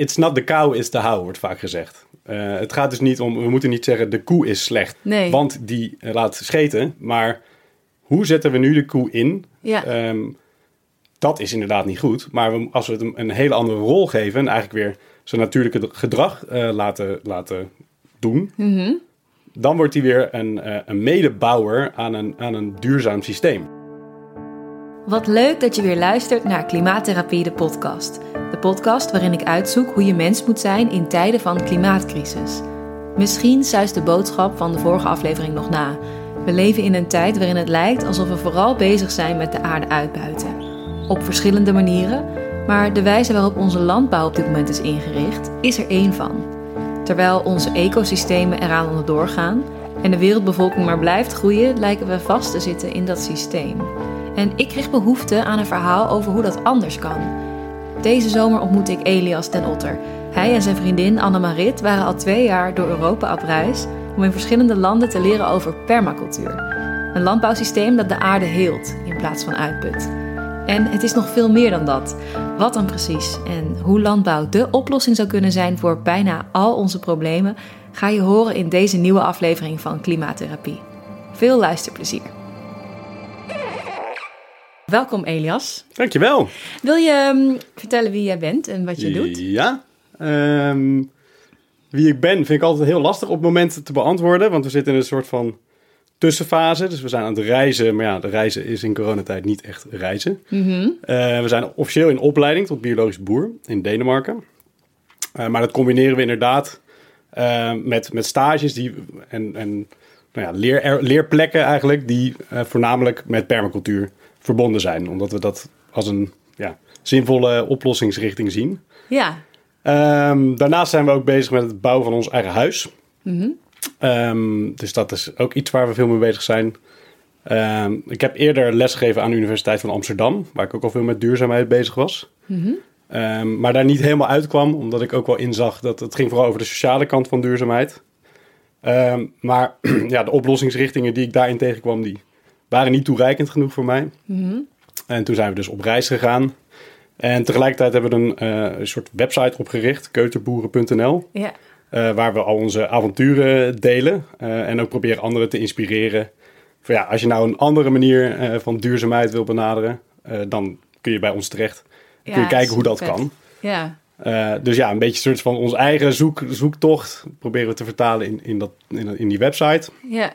it's not the cow, it's the how, wordt vaak gezegd. Uh, het gaat dus niet om, we moeten niet zeggen de koe is slecht, Nee. want die uh, laat scheten. Maar hoe zetten we nu de koe in? Ja. Um, dat is inderdaad niet goed. Maar we, als we het een, een, hele andere rol geven en eigenlijk weer zijn natuurlijke gedrag uh, laten, laten doen, mm -hmm. dan wordt hij weer een, een medebouwer aan een, aan een duurzaam systeem. Wat leuk dat je weer luistert naar Klimaattherapie, de podcast. Podcast waarin ik uitzoek hoe je mens moet zijn in tijden van klimaatcrisis. Misschien zuist de boodschap van de vorige aflevering nog na. We leven in een tijd waarin het lijkt alsof we vooral bezig zijn met de aarde uitbuiten. Op verschillende manieren, maar de wijze waarop onze landbouw op dit moment is ingericht, is er één van. Terwijl onze ecosystemen eraan onderdoor gaan en de wereldbevolking maar blijft groeien, lijken we vast te zitten in dat systeem. En ik kreeg behoefte aan een verhaal over hoe dat anders kan. Deze zomer ontmoette ik Elias ten Otter. Hij en zijn vriendin Annemarit waren al twee jaar door Europa op reis om in verschillende landen te leren over permacultuur. Een landbouwsysteem dat de aarde heelt in plaats van uitput. En het is nog veel meer dan dat. Wat dan precies en hoe landbouw de oplossing zou kunnen zijn voor bijna al onze problemen, ga je horen in deze nieuwe aflevering van Klimaattherapie. Veel luisterplezier. Welkom Elias. Dankjewel. Wil je um, vertellen wie jij bent en wat je doet? Ja. Um, wie ik ben vind ik altijd heel lastig op momenten te beantwoorden. Want we zitten in een soort van tussenfase. Dus we zijn aan het reizen. Maar ja, de reizen is in coronatijd niet echt reizen. Mm -hmm. uh, we zijn officieel in opleiding tot biologisch boer in Denemarken. Uh, maar dat combineren we inderdaad uh, met, met stages die, en, en nou ja, leer, leerplekken eigenlijk... die voornamelijk met permacultuur verbonden zijn. Omdat we dat als een ja, zinvolle oplossingsrichting zien. Ja. Um, daarnaast zijn we ook bezig met het bouwen van ons eigen huis. Mm -hmm. um, dus dat is ook iets waar we veel mee bezig zijn. Um, ik heb eerder lesgegeven aan de Universiteit van Amsterdam, waar ik ook al veel met duurzaamheid bezig was. Mm -hmm. maar daar niet helemaal uitkwam, omdat ik ook wel inzag dat het ging vooral over de sociale kant van duurzaamheid. maar ja, de oplossingsrichtingen die ik daarin tegenkwam, die waren niet toereikend genoeg voor mij. Mm -hmm. En toen zijn we dus op reis gegaan. En tegelijkertijd hebben we een, uh, een soort website opgericht, keuterboeren.nl. Ja. Uh, waar we al onze avonturen delen. Uh, en ook proberen anderen te inspireren. Van ja, als je nou een andere manier van duurzaamheid wil benaderen, dan kun je bij ons terecht. Kun je kijken hoe dat vet. kan. Ja. dus ja, een beetje een soort van ons eigen zoek, zoektocht proberen we te vertalen in, in, dat, in, in die website. Ja.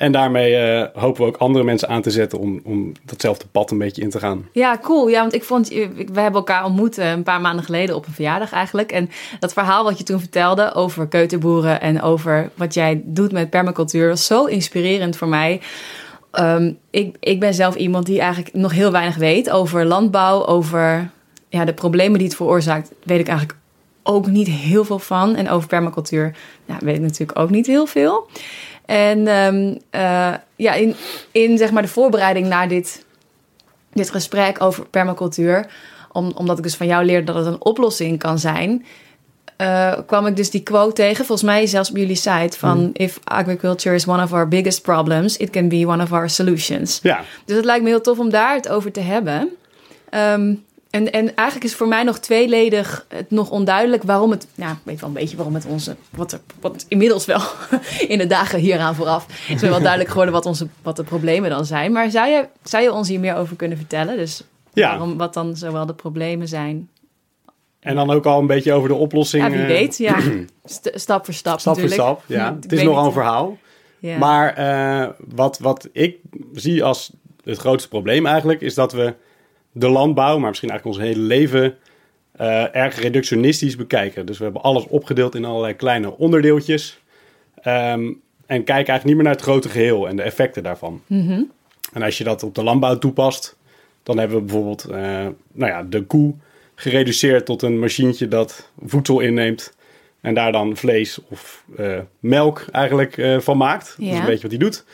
En daarmee uh, hopen we ook andere mensen aan te zetten om, om datzelfde pad een beetje in te gaan. Ja, cool. Ja, want ik vond, we hebben elkaar ontmoet een paar maanden geleden op een verjaardag eigenlijk. En dat verhaal wat je toen vertelde over keuterboeren en over wat jij doet met permacultuur was zo inspirerend voor mij. Um, ik, ik ben zelf iemand die eigenlijk nog heel weinig weet over landbouw, over ja, de problemen die het veroorzaakt, weet ik eigenlijk ook niet heel veel van. En over permacultuur ja, weet ik natuurlijk ook niet heel veel. En um, uh, ja, in, in zeg maar de voorbereiding naar dit, dit gesprek over permacultuur, om, omdat ik dus van jou leerde dat het een oplossing kan zijn, uh, kwam ik dus die quote tegen, volgens mij zelfs op jullie site, van Hmm. if agriculture is one of our biggest problems, it can be one of our solutions. Ja, Dus het lijkt me heel tof om daar het over te hebben. Um, en, en eigenlijk is voor mij nog tweeledig het nog onduidelijk waarom het... Nou, ik weet wel een beetje waarom het onze... Wat, er, wat inmiddels wel in de dagen hieraan vooraf... is wel duidelijk geworden wat, onze, wat de problemen dan zijn. Maar zou je, zou je ons hier meer over kunnen vertellen? Dus Ja. waarom, wat dan zowel de problemen zijn? en dan ook al een beetje over de oplossing. Ja, wie eh, weet. Ja, St- stap voor stap Stap voor stap, ja. Ik Het is nogal een verhaal. Ja. Maar eh, wat, wat ik zie als het grootste probleem eigenlijk... is dat we de landbouw, maar misschien eigenlijk ons hele leven... eh, erg reductionistisch bekijken. Dus we hebben alles opgedeeld in allerlei kleine onderdeeltjes. Ehm, en kijken eigenlijk niet meer naar het grote geheel en de effecten daarvan. Mhm. En als je dat op de landbouw toepast, dan hebben we bijvoorbeeld eh, nou ja, de koe gereduceerd tot een machientje dat voedsel inneemt en daar dan vlees of eh, melk eigenlijk van maakt. Dat is een beetje wat hij doet.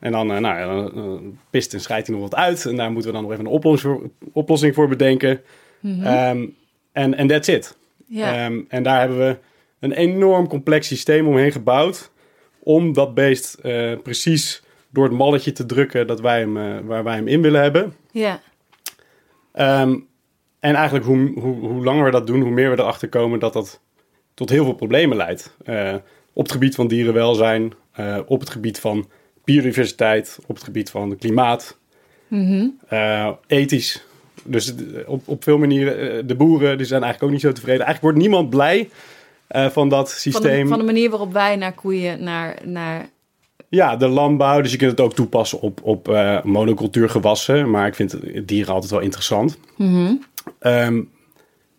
En dan, eh, nou, dan eh, pist en scheidt hij nog wat uit. En daar moeten we dan nog even een oplossing voor, oplossing voor bedenken. Ehm, En en that's it. Mhm. Ehm, en daar hebben we een enorm complex systeem omheen gebouwd. Om dat beest eh, precies door het malletje te drukken dat wij hem, waar wij hem in willen hebben. ja. Ehm, en eigenlijk hoe, hoe, hoe langer we dat doen, hoe meer we erachter komen dat dat tot heel veel problemen leidt. Uh, op het gebied van dierenwelzijn, op het gebied van biodiversiteit, op het gebied van klimaat, mm ethisch. Dus op, op veel manieren, de boeren die zijn eigenlijk ook niet zo tevreden. Eigenlijk wordt niemand blij van dat systeem. Van de, van de, manier waarop wij naar koeien, naar, naar ja, de landbouw. Dus je kunt het ook toepassen op, op uh, monocultuurgewassen. Maar ik vind dieren altijd wel interessant. Mm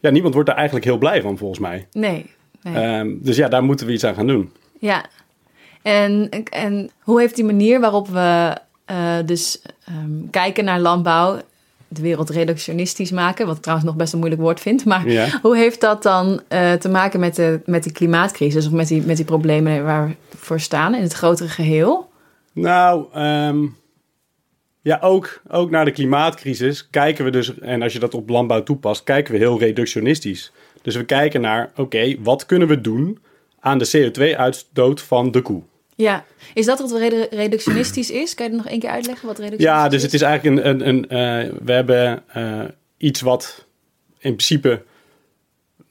ja, niemand wordt daar eigenlijk heel blij van, volgens mij. Nee. nee. Um, dus ja, daar moeten we iets aan gaan doen. Ja. En, en hoe heeft die manier waarop we uh, dus um, kijken naar landbouw de wereld reductionistisch maken, wat ik trouwens nog best een moeilijk woord vind. Maar ja. hoe heeft dat dan uh, te maken met, de, met die klimaatcrisis of met die, met die problemen waar we voor staan in het grotere geheel? Nou, um, ja, ook, ook naar de klimaatcrisis kijken we dus, en als je dat op landbouw toepast, kijken we heel reductionistisch. Dus we kijken naar, oké, wat kunnen we doen aan de CO2-uitstoot van de koe? Ja, is dat wat reductionistisch is? Kan je het nog één keer uitleggen wat reductionistisch is? Ja, dus het is eigenlijk een. een, een uh, we hebben uh, iets wat in principe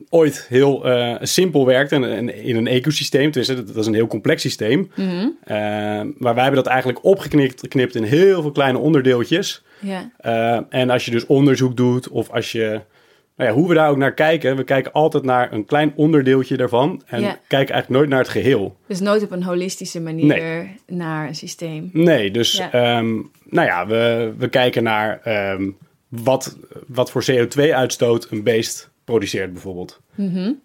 ooit heel uh, simpel werkt en, in een ecosysteem. Dus dat, dat is een heel complex systeem. Mm -hmm. maar wij hebben dat eigenlijk opgeknipt geknipt in heel veel kleine onderdeeltjes. Ja. en als je dus onderzoek doet of als je nou ja, hoe we daar ook naar kijken, we kijken altijd naar een klein onderdeeltje daarvan en kijken eigenlijk nooit naar het geheel. Dus nooit op een holistische manier naar een systeem. Nee, dus ehm, nou ja, we, we kijken naar um, wat, wat voor CO2-uitstoot een beest produceert bijvoorbeeld. Mm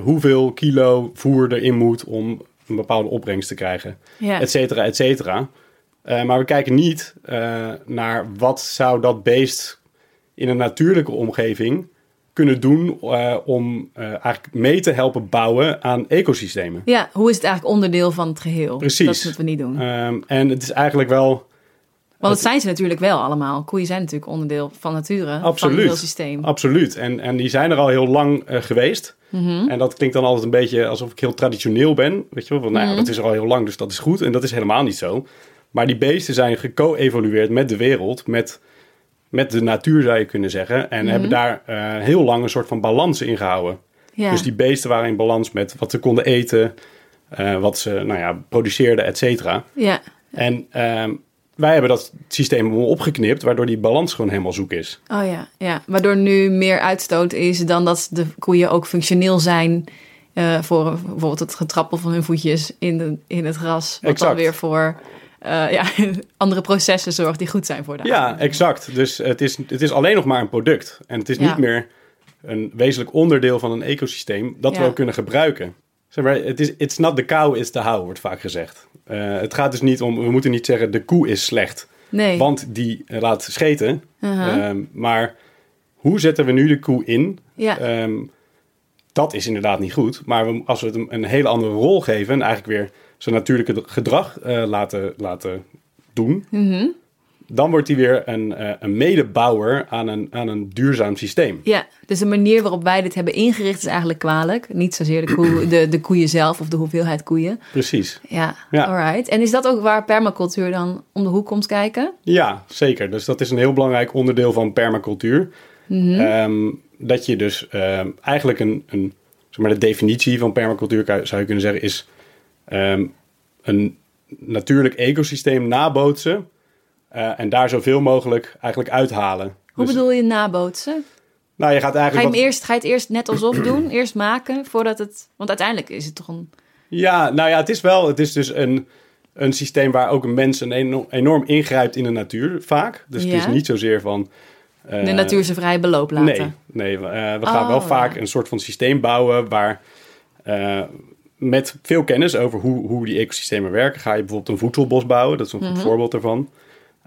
hoeveel kilo voer erin moet om een bepaalde opbrengst te krijgen, ja. et cetera, et cetera. Uh, maar we kijken niet uh, naar wat zou dat beest in een natuurlijke omgeving kunnen doen uh, om uh, eigenlijk mee te helpen bouwen aan ecosystemen. Ja, hoe is het eigenlijk onderdeel van het geheel? Precies. Dat moeten we niet doen. Um, en het is eigenlijk wel... Want het zijn ze natuurlijk wel allemaal. Koeien zijn natuurlijk onderdeel van nature, Absoluut. van het heel systeem. Absoluut. En, en die zijn er al heel lang uh, geweest. Mm -hmm. En dat klinkt dan altijd een beetje alsof ik heel traditioneel ben. Weet je wel, van, nou mm -hmm. dat is er al heel lang, dus dat is goed. En dat is helemaal niet zo. Maar die beesten zijn geco-evolueerd met de wereld, met met de natuur zou je kunnen zeggen. En hebben mhm. daar uh, heel lang een soort van balans in gehouden. Ja. Dus die beesten waren in balans met wat ze konden eten, uh, wat ze nou ja, produceerden, et cetera. Ja. En uh, wij hebben dat systeem opgeknipt, waardoor die balans gewoon helemaal zoek is. Oh ja, ja. waardoor nu meer uitstoot is dan dat de koeien ook functioneel zijn uh, voor bijvoorbeeld het getrappel van hun voetjes in, de, in het gras. Wat exact. dan weer voor uh, ja, andere processen zorgt die goed zijn voor de Ja, exact. Dus het is, het is alleen nog maar een product. En het is ja. niet meer een wezenlijk onderdeel van een ecosysteem dat ja. we ook kunnen gebruiken. Zeg maar, het is it's not the cow, it's the how, wordt vaak gezegd. Uh, het gaat dus niet om, we moeten niet zeggen de koe is slecht. Nee. Want die laat scheten. Uh -huh. um, maar hoe zetten we nu de koe in? Ja. Um, dat is inderdaad niet goed. Maar we, als we het een, een hele andere rol geven en eigenlijk weer zijn natuurlijke gedrag uh, laten, laten doen, mm -hmm. dan wordt hij weer een, uh, een medebouwer aan een, aan een duurzaam systeem. Ja, dus de manier waarop wij dit hebben ingericht is eigenlijk kwalijk. Niet zozeer de, koe, de, de koeien zelf of de hoeveelheid koeien. Precies. Ja, ja, alright. En is dat ook waar permacultuur dan om de hoek komt kijken? Ja, zeker. Dus dat is een heel belangrijk onderdeel van permacultuur. Mm -hmm. um, dat je dus um, eigenlijk een, een zeg maar de definitie van permacultuur zou je kunnen zeggen is um, een natuurlijk ecosysteem nabootsen uh, en daar zoveel mogelijk eigenlijk uithalen. Hoe dus, bedoel je nabootsen? Nou, je gaat eigenlijk. Ga je, wat... eerst, ga je het eerst net alsof doen? Eerst maken voordat het. Want uiteindelijk is het toch een. Ja, nou ja, het is wel. Het is dus een, een systeem waar ook een mens een enorm, enorm ingrijpt in de natuur, vaak. Dus ja. het is niet zozeer van. Uh, de natuur zijn vrije beloop laten. Nee, nee uh, we gaan oh, wel vaak ja. een soort van systeem bouwen waar uh, met veel kennis over hoe, hoe die ecosystemen werken, ga je bijvoorbeeld een voedselbos bouwen. Dat is een goed mm -hmm. voorbeeld daarvan.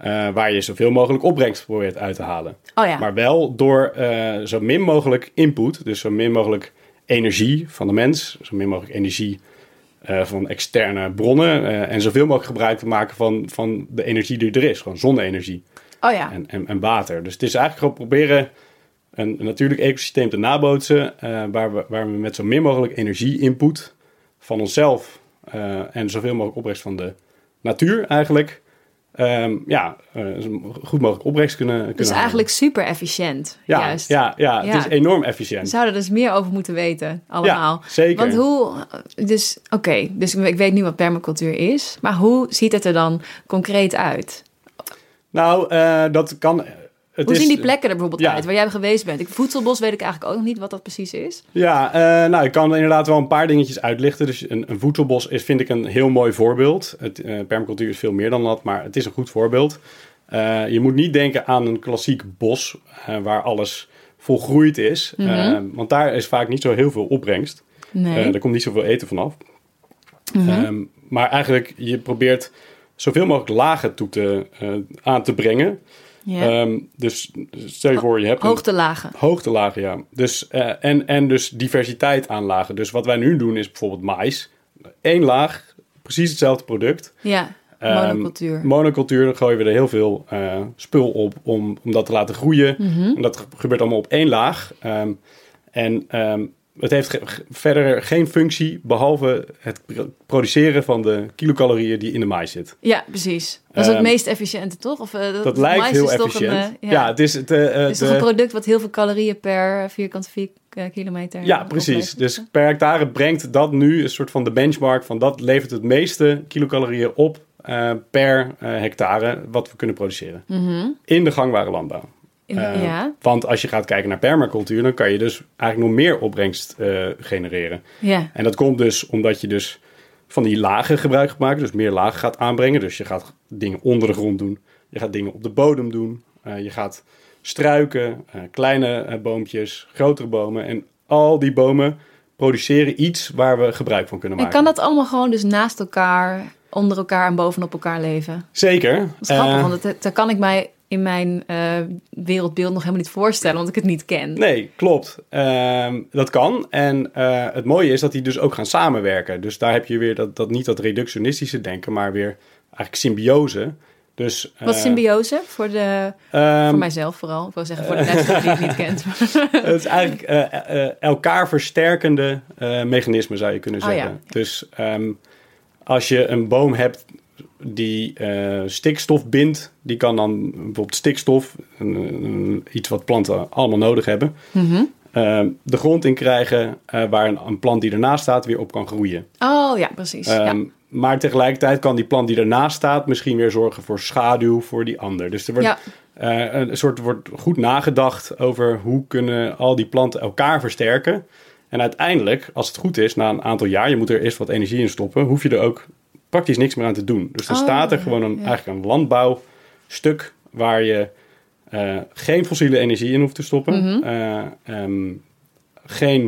Uh, waar je zoveel mogelijk opbrengst probeert uit te halen. Oh ja. Maar wel door uh, zo min mogelijk input, dus zo min mogelijk energie van de mens, zo min mogelijk energie uh, van externe bronnen en zoveel mogelijk gebruik te maken van, van de energie die er is, gewoon zonne-energie oh ja. en, en, en, water. Dus het is eigenlijk gewoon proberen een, een natuurlijk ecosysteem te nabootsen waar, we, waar we met zo min mogelijk energie-input van onszelf uh, en zoveel mogelijk opbrengst van de natuur eigenlijk ehm, ja, eh, zo goed mogelijk opbrengst kunnen, kunnen Dus halen. eigenlijk super efficiënt. ja, juist. Ja, ja, Ja. het is enorm We efficiënt. zouden er dus meer over moeten weten, allemaal. Ja, zeker. Want hoe, dus oké, dus ik weet nu wat permacultuur is, maar hoe ziet het er dan concreet uit? Nou, eh, dat kan... Het hoe is, zien die plekken er bijvoorbeeld ja. uit waar jij geweest bent? Ik, voedselbos weet ik eigenlijk ook nog niet wat dat precies is. Ja, eh, nou, ik kan inderdaad wel een paar dingetjes uitlichten. Dus een, een voedselbos is, vind ik, een heel mooi voorbeeld. Het, eh, permacultuur is veel meer dan dat, maar het is een goed voorbeeld. Eh, je moet niet denken aan een klassiek bos waar alles volgroeid is. Eh, want daar is vaak niet zo heel veel opbrengst. Nee. Er komt niet zoveel eten vanaf. Mhm. Ehm, maar eigenlijk, je probeert zoveel mogelijk lagen toe te, aan te brengen. Ja. Ehm, dus stel je voor, je hebt Hoogtelagen. hoogtelagen, ja. Dus, eh, en, en dus diversiteit aan lagen. Dus wat wij nu doen is bijvoorbeeld mais. Eén laag, precies hetzelfde product. Ja, Ehm, monocultuur. Monocultuur, dan gooien we er heel veel eh, spul op om, om dat te laten groeien. Mhm. En dat gebeurt allemaal op één laag. Ehm, en ehm, het heeft ge- verder geen functie behalve het pro- produceren van de kilocalorieën die in de mais zit. Ja, precies. Dat is het Ehm, meest efficiënte, toch? Of, eh, Dat lijkt mais heel is toch efficiënt. Een, eh, ja. ja, het is het. eh, het is toch de- een product wat heel veel calorieën per vierkante vier, kilometer Ja, precies. oplevert? Dus per hectare brengt dat nu een soort van de benchmark van dat levert het meeste kilocalorieën op per hectare wat we kunnen produceren. In de gangbare landbouw. Eh, ja, Want als je gaat kijken naar permacultuur, dan kan je dus eigenlijk nog meer opbrengst eh, genereren. ja. En dat komt dus omdat je dus van die lagen gebruik gaat maken, dus meer lagen gaat aanbrengen. Dus je gaat dingen onder de grond doen, je gaat dingen op de bodem doen, eh, je gaat struiken, kleine boompjes, grotere bomen. En al die bomen produceren iets waar we gebruik van kunnen En maken. kan dat allemaal gewoon dus naast elkaar, onder elkaar en bovenop elkaar leven? Zeker. Dat is grappig, want dat kan ik mij in mijn eh, wereldbeeld nog helemaal niet voorstellen, want ik het niet ken. Nee, klopt. Ehm, dat kan. En eh, het mooie is dat die dus ook gaan samenwerken. Dus daar heb je weer dat, dat niet dat reductionistische denken, maar weer eigenlijk symbiose. Dus, Wat eh, symbiose voor, de, ehm, voor mijzelf vooral. Ik wil zeggen voor de luisteraar die het niet kent. het is eigenlijk elkaar versterkende mechanismen, zou je kunnen Oh, zeggen. ja. Dus ehm, als je een boom hebt die eh, stikstof bindt, die kan dan bijvoorbeeld stikstof, iets wat planten allemaal nodig hebben, Mhm. ehm, de grond in krijgen eh, waar een, een plant die ernaast staat weer op kan groeien. Oh ja, precies. ja. Ehm, Maar tegelijkertijd kan die plant die ernaast staat misschien weer zorgen voor schaduw voor die ander. Dus er wordt Ja. eh, een soort wordt goed nagedacht over hoe kunnen al die planten elkaar versterken. En uiteindelijk, als het goed is, na een aantal jaar, je moet er eerst wat energie in stoppen, hoef je er ook praktisch niks meer aan te doen. Dus dan Oh, staat er gewoon een, ja. eigenlijk een landbouwstuk waar je eh, geen fossiele energie in hoeft te stoppen. Mhm. Eh, ehm, geen,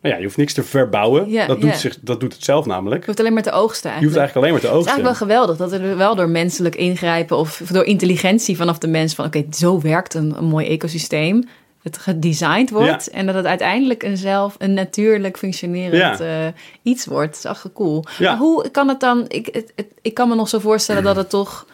nou ja, je hoeft niks te verbouwen. Ja, dat, doet ja. zich, dat doet het zelf namelijk. Je hoeft alleen maar te oogsten Je hoeft eigenlijk. eigenlijk alleen maar te Het is oogsten. eigenlijk wel geweldig dat er wel door menselijk ingrijpen of door intelligentie vanaf de mens van oké, zo werkt een, een mooi ecosysteem. Het gedesigned wordt en dat het uiteindelijk een zelf, een natuurlijk functionerend Ja. eh, iets wordt. Dat is echt cool. Ja. Maar hoe kan het dan? Ik, het, het- ik kan me nog zo voorstellen dat het toch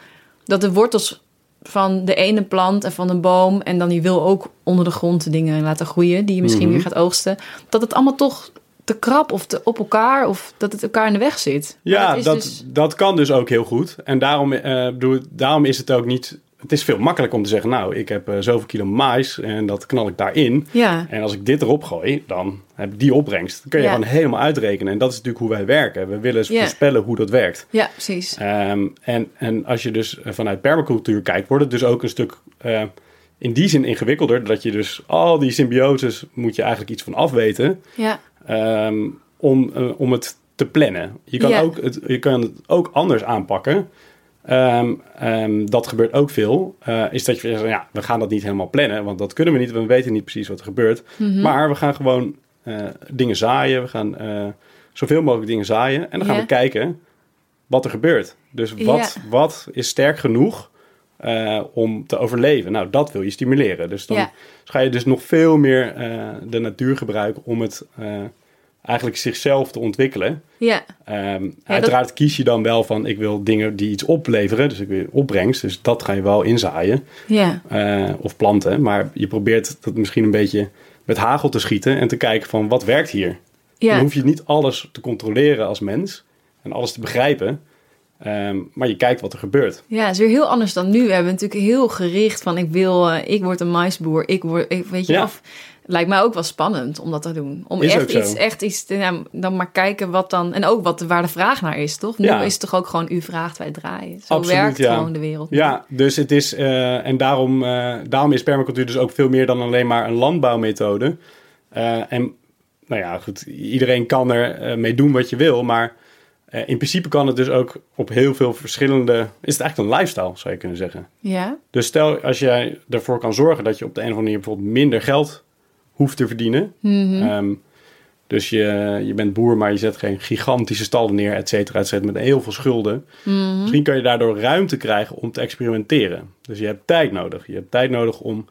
dat de wortels van de ene plant en van een boom en dan die wil ook onder de grond dingen laten groeien die je misschien Mhm. weer gaat oogsten. Dat het allemaal toch te krap of te op elkaar of dat het elkaar in de weg zit. Ja, dat, dus- dat kan dus ook heel goed. En daarom, eh, bedoel, daarom is het ook niet... Het is veel makkelijker om te zeggen... nou, ik heb eh, zoveel kilo mais en dat knal ik daarin. ja. En als ik dit erop gooi, dan heb ik die opbrengst. Dat kun je Ja. gewoon helemaal uitrekenen. En dat is natuurlijk hoe wij werken. We willen Ja. voorspellen hoe dat werkt. Ja, precies. Ehm, en, en als je dus eh, vanuit permacultuur kijkt... wordt het dus ook een stuk... eh, in die zin ingewikkelder... dat je dus al die symbioses... moet je eigenlijk iets van afweten... Ja, Ehm, om, om het te plannen. Je kan, ook het, je kan het ook anders aanpakken. Ehm, ehm, dat gebeurt ook veel. Eh, is dat je zegt, ja, we gaan dat niet helemaal plannen, want dat kunnen we niet. We weten niet precies wat er gebeurt. Mhm. Maar we gaan gewoon eh, dingen zaaien. We gaan eh, zoveel mogelijk dingen zaaien. En dan gaan we kijken wat er gebeurt. Dus wat, wat is sterk genoeg om te overleven? Nou, dat wil je stimuleren. Dus dan ga je dus nog veel meer de natuur gebruiken om het eigenlijk zichzelf te ontwikkelen. ja, Ehm, Uiteraard kies je dan wel van ik wil dingen die iets opleveren, dus ik wil opbrengst, dus dat ga je wel inzaaien ja, eh, of planten. Maar je probeert dat misschien een beetje met hagel te schieten en te kijken van wat werkt hier. Dan ja. hoef je niet alles te controleren als mens en alles te begrijpen. Ehm, maar je kijkt wat er gebeurt. Ja, het is weer heel anders dan nu. We hebben natuurlijk heel gericht van ik wil, eh, ik word een maisboer, ik word, ik, weet je, Ja. of lijkt mij ook wel spannend om dat te doen. Om Is echt iets, echt iets, te, ja, dan maar kijken wat dan, en ook wat, waar de vraag naar is, toch? Nu Ja. is het toch ook gewoon u vraagt, wij draaien. Zo Absoluut, werkt ja. gewoon de wereld. Ja, dus het is, eh, en daarom, eh, daarom is permacultuur dus ook veel meer dan alleen maar een landbouwmethode. Eh, en nou ja, goed, iedereen kan er mee doen wat je wil, maar in principe kan het dus ook op heel veel verschillende, is het eigenlijk een lifestyle, zou je kunnen zeggen. Ja, Dus stel als jij ervoor kan zorgen dat je op de een of andere manier bijvoorbeeld minder geld hoeft te verdienen. Mhm. Ehm, dus je, je bent boer, maar je zet geen gigantische stallen neer, et cetera, et cetera, met heel veel schulden. Mhm. Misschien kan je daardoor ruimte krijgen om te experimenteren. Dus je hebt tijd nodig. Je hebt tijd nodig om,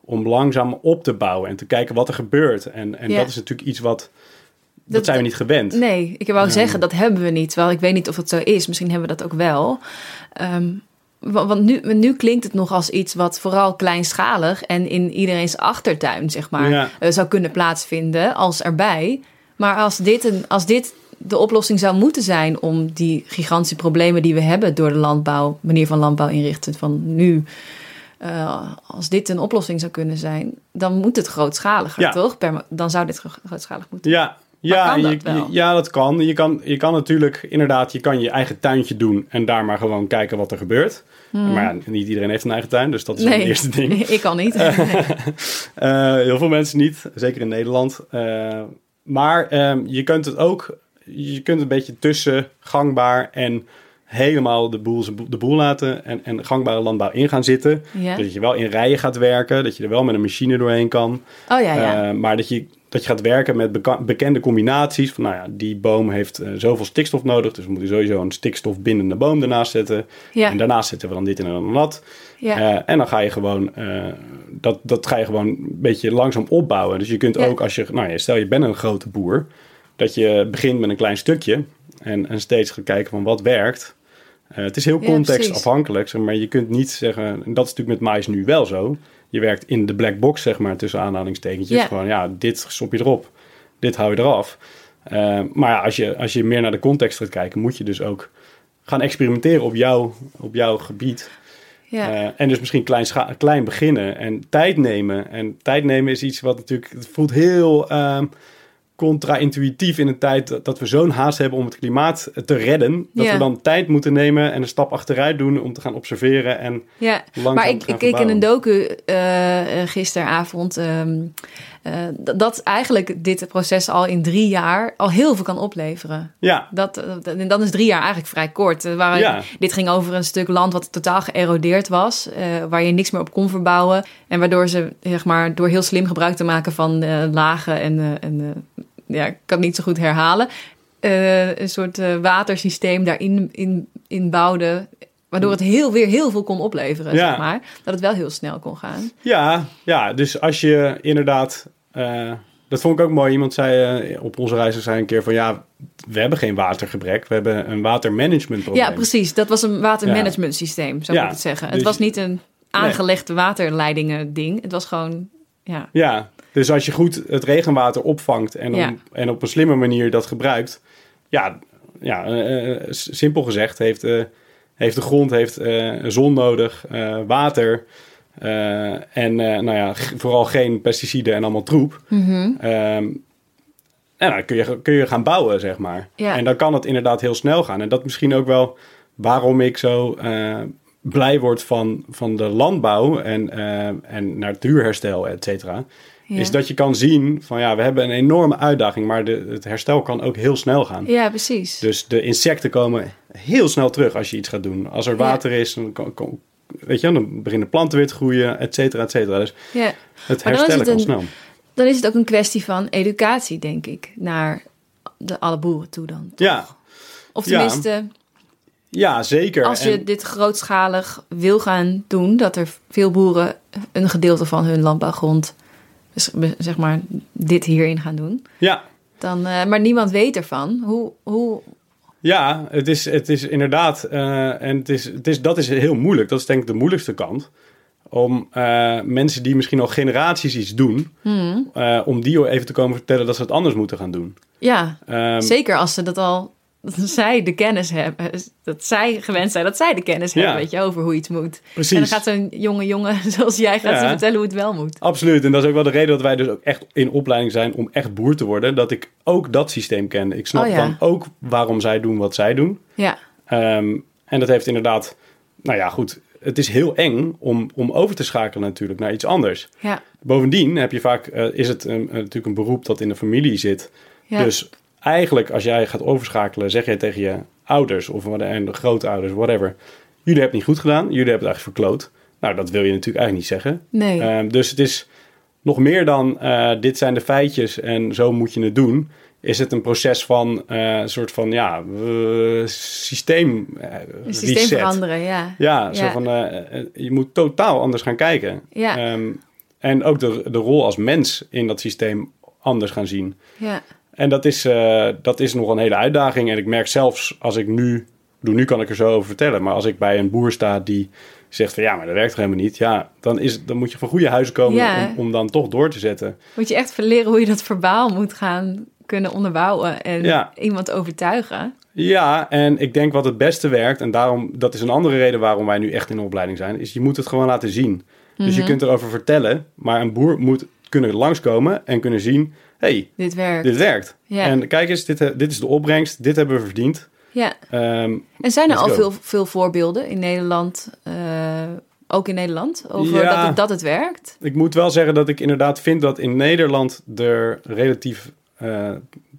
om langzaam op te bouwen en te kijken wat er gebeurt. En, en dat is natuurlijk iets wat, dat, Dat- zijn we niet gewend. Nee, ik wou zeggen, dat hebben we niet. Terwijl ik weet niet of het zo is. Misschien hebben we dat ook wel. Ehm, want nu, nu klinkt het nog als iets wat vooral kleinschalig en in iedereen's achtertuin, zeg maar, Ja. eh, zou kunnen plaatsvinden als erbij. Maar als dit, een, als dit de oplossing zou moeten zijn om die gigantische problemen die we hebben door de landbouw, manier van landbouw inrichten van nu. eh, als dit een oplossing zou kunnen zijn, dan moet het grootschaliger, Ja. toch? Dan zou dit gro- grootschalig moeten. Ja, ja, kan dat je- ja, dat kan. Je, kan. je kan natuurlijk, inderdaad, je kan je eigen tuintje doen en daar maar gewoon kijken wat er gebeurt. Maar ja, niet iedereen heeft een eigen tuin, dus dat is het eerste ding. ik kan niet. Eh, heel veel mensen niet, zeker in Nederland. Eh, maar ehm, je kunt het ook, je kunt een beetje tussen gangbaar en helemaal de boel, de boel laten en, en gangbare landbouw in gaan zitten. Ja. Dat je wel in rijen gaat werken, dat je er wel met een machine doorheen kan. Oh ja, ja. Eh, maar dat je, dat je gaat werken met bekende combinaties. Van nou ja, die boom heeft eh, zoveel stikstof nodig. Dus we moeten sowieso een stikstofbindende boom ernaast zetten. ja. En daarnaast zetten we dan dit en dan dat. ja. Eh, en dan ga je gewoon, dat, dat ga je gewoon een beetje langzaam opbouwen. Dus je kunt ook als je, nou ja, stel je bent een grote boer, dat je begint met een klein stukje en, en steeds gaat kijken van wat werkt. Eh, het is heel contextafhankelijk, zeg maar je kunt niet zeggen, en dat is natuurlijk met mais nu wel zo. Je werkt in de black box, zeg maar, tussen aanhalingstekentjes. Ja. Gewoon, ja, dit stop je erop, dit hou je eraf. Eh, maar ja, als je, als je meer naar de context gaat kijken, moet je dus ook gaan experimenteren op, jou, op jouw gebied. ja. Eh, en dus misschien klein, klein beginnen en tijd nemen. En tijd nemen is iets wat natuurlijk... Het voelt heel ehm, contra-intuïtief in een tijd dat, we zo'n haast hebben om het klimaat te redden. Dat Ja. we dan tijd moeten nemen en een stap achteruit doen om te gaan observeren. En ja. Maar ik, ik keek in een docu eh, eh, gisteravond ehm, eh, dat, eigenlijk dit proces al in drie jaar al heel veel kan opleveren. Ja, Dat, dat- en dan is drie jaar eigenlijk vrij kort. Eh, Waar, Ja. Dit ging over een stuk land wat totaal geërodeerd was, eh, waar je niks meer op kon verbouwen. En waardoor ze, zeg maar, door heel slim gebruik te maken van eh, lagen en, eh, en eh, ja, ik kan het niet zo goed herhalen, eh, een soort eh, watersysteem daarin in, in bouwden. Waardoor het heel, weer heel veel kon opleveren, Ja. zeg maar. Dat het wel heel snel kon gaan. ja, ja, dus als je inderdaad... eh, dat vond ik ook mooi. Iemand zei eh, op onze reizen zei een keer van... Ja, we hebben geen watergebrek. We hebben een watermanagementprobleem. Ja, precies. Dat was een watermanagement systeem, zou Ja, ik het zeggen. dus- het was niet een aangelegde waterleidingen ding. Het was gewoon, ja. Ja, dus als je goed het regenwater opvangt en, om- Ja. en op een slimme manier dat gebruikt, ja, ja eh, simpel gezegd heeft, heeft de grond heeft, zon nodig, water eh, en eh, nou ja, vooral geen pesticiden en allemaal troep. Mhm. Ehm, en dan kun je, kun je gaan bouwen, zeg maar. Ja. En dan kan het inderdaad heel snel gaan. En dat misschien ook wel waarom ik zo eh, blij word van, van de landbouw en, en natuurherstel, et cetera. Ja. Is dat je kan zien van ja, we hebben een enorme uitdaging, maar de, het herstel kan ook heel snel gaan. Ja, precies. Dus de insecten komen heel snel terug als je iets gaat doen. Als er Ja. water is, dan, weet je, dan beginnen planten weer te groeien, et cetera, et cetera. Dus ja. het herstellen kan snel. Dan is het ook een kwestie van educatie, denk ik, naar de, alle boeren toe dan. Ja, Of tenminste, ja, zeker. als je En- dit grootschalig wil gaan doen, dat er veel boeren een gedeelte van hun landbouwgrond, dus, zeg maar, dit hierin gaan doen. ja, Dan, eh, maar niemand weet ervan. Hoe, hoe, Ja, het is, het is inderdaad, eh, en het is, het is, dat is heel moeilijk. Dat is denk ik de moeilijkste kant. Om eh, mensen die misschien al generaties iets doen, eh, om die even te komen vertellen dat ze het anders moeten gaan doen. ja, Ehm, zeker als ze dat al dat zij de kennis hebben. Dat zij gewend zijn dat zij de kennis Ja. hebben, weet je, over hoe iets moet. Precies. En dan gaat zo'n jonge jongen zoals jij gaat Ja. ze vertellen hoe het wel moet. Absoluut. En dat is ook wel de reden dat wij dus ook echt in opleiding zijn om echt boer te worden. Dat ik ook dat systeem ken. Ik snap Oh ja. dan ook waarom zij doen wat zij doen. Ja, Ehm, en dat heeft inderdaad, nou ja, goed. Het is heel eng om, om over te schakelen natuurlijk naar iets anders. ja, Bovendien heb je vaak, eh, is het een- natuurlijk een beroep dat in de familie zit. ja. Dus eigenlijk als jij gaat overschakelen, zeg jij tegen je ouders of wat- en de grootouders, whatever. Jullie hebben het niet goed gedaan, jullie hebben het eigenlijk verkloot. Nou, dat wil je natuurlijk eigenlijk niet zeggen. nee. Ehm, dus het is nog meer dan eh, dit zijn de feitjes en zo moet je het doen. Is het een proces van eh, een soort van ja, eh, systeem systeem reset. veranderen, ja. Ja, zo van je moet totaal anders gaan kijken. Ja. Ehm, en ook de, de rol als mens in dat systeem anders gaan zien. Ja, En dat is, eh, dat is nog een hele uitdaging. En ik merk zelfs als ik nu, bedoel, nu kan ik er zo over vertellen, maar als ik bij een boer sta die zegt van ja, maar dat werkt helemaal niet. Ja, dan, is, dan moet je van goede huizen komen Ja. om, om dan toch door te zetten. moet je echt verleren hoe je dat verbaal moet gaan kunnen onderbouwen en Ja. iemand overtuigen. Ja, en ik denk wat het beste werkt, en daarom, dat is een andere reden waarom wij nu echt in de opleiding zijn, is je moet het gewoon laten zien. Dus Mhm. je kunt erover vertellen, maar een boer moet kunnen langskomen en kunnen zien, hey, Dit werkt. dit werkt. Ja. En kijk eens, dit, dit is de opbrengst, dit hebben we verdiend. Ja. Ehm, En zijn er al go. veel, veel voorbeelden in Nederland, eh, ook in Nederland, over Ja. dat, het, dat het werkt? ik moet wel zeggen dat ik inderdaad vind dat in Nederland er relatief eh,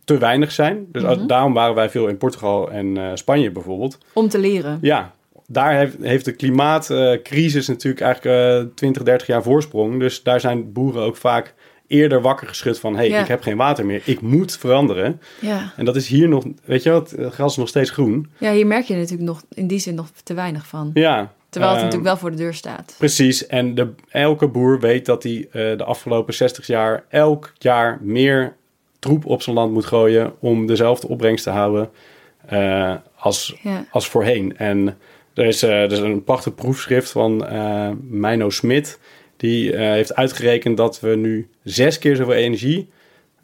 te weinig zijn. Dus Mhm. daarom waren wij veel in Portugal en eh, Spanje bijvoorbeeld. Om te leren. Ja, daar heeft, heeft de klimaatcrisis natuurlijk eigenlijk eh 20, 30 jaar voorsprong. Dus daar zijn boeren ook vaak eerder wakker geschud van... hé, hey, Ja. ik heb geen water meer, ik moet veranderen. Ja. En dat is hier nog, weet je wat, het gras is nog steeds groen. ja, hier merk je natuurlijk nog in die zin nog te weinig van. Ja. Terwijl het eh, natuurlijk wel voor de deur staat. Precies, en de, elke boer weet dat hij eh, de afgelopen 60 jaar elk jaar meer troep op zijn land moet gooien om dezelfde opbrengst te houden eh, als, Ja. als voorheen. En er is, eh, er is een prachtig proefschrift van eh Meino Smit. Die eh, heeft uitgerekend dat we nu zes keer zoveel energie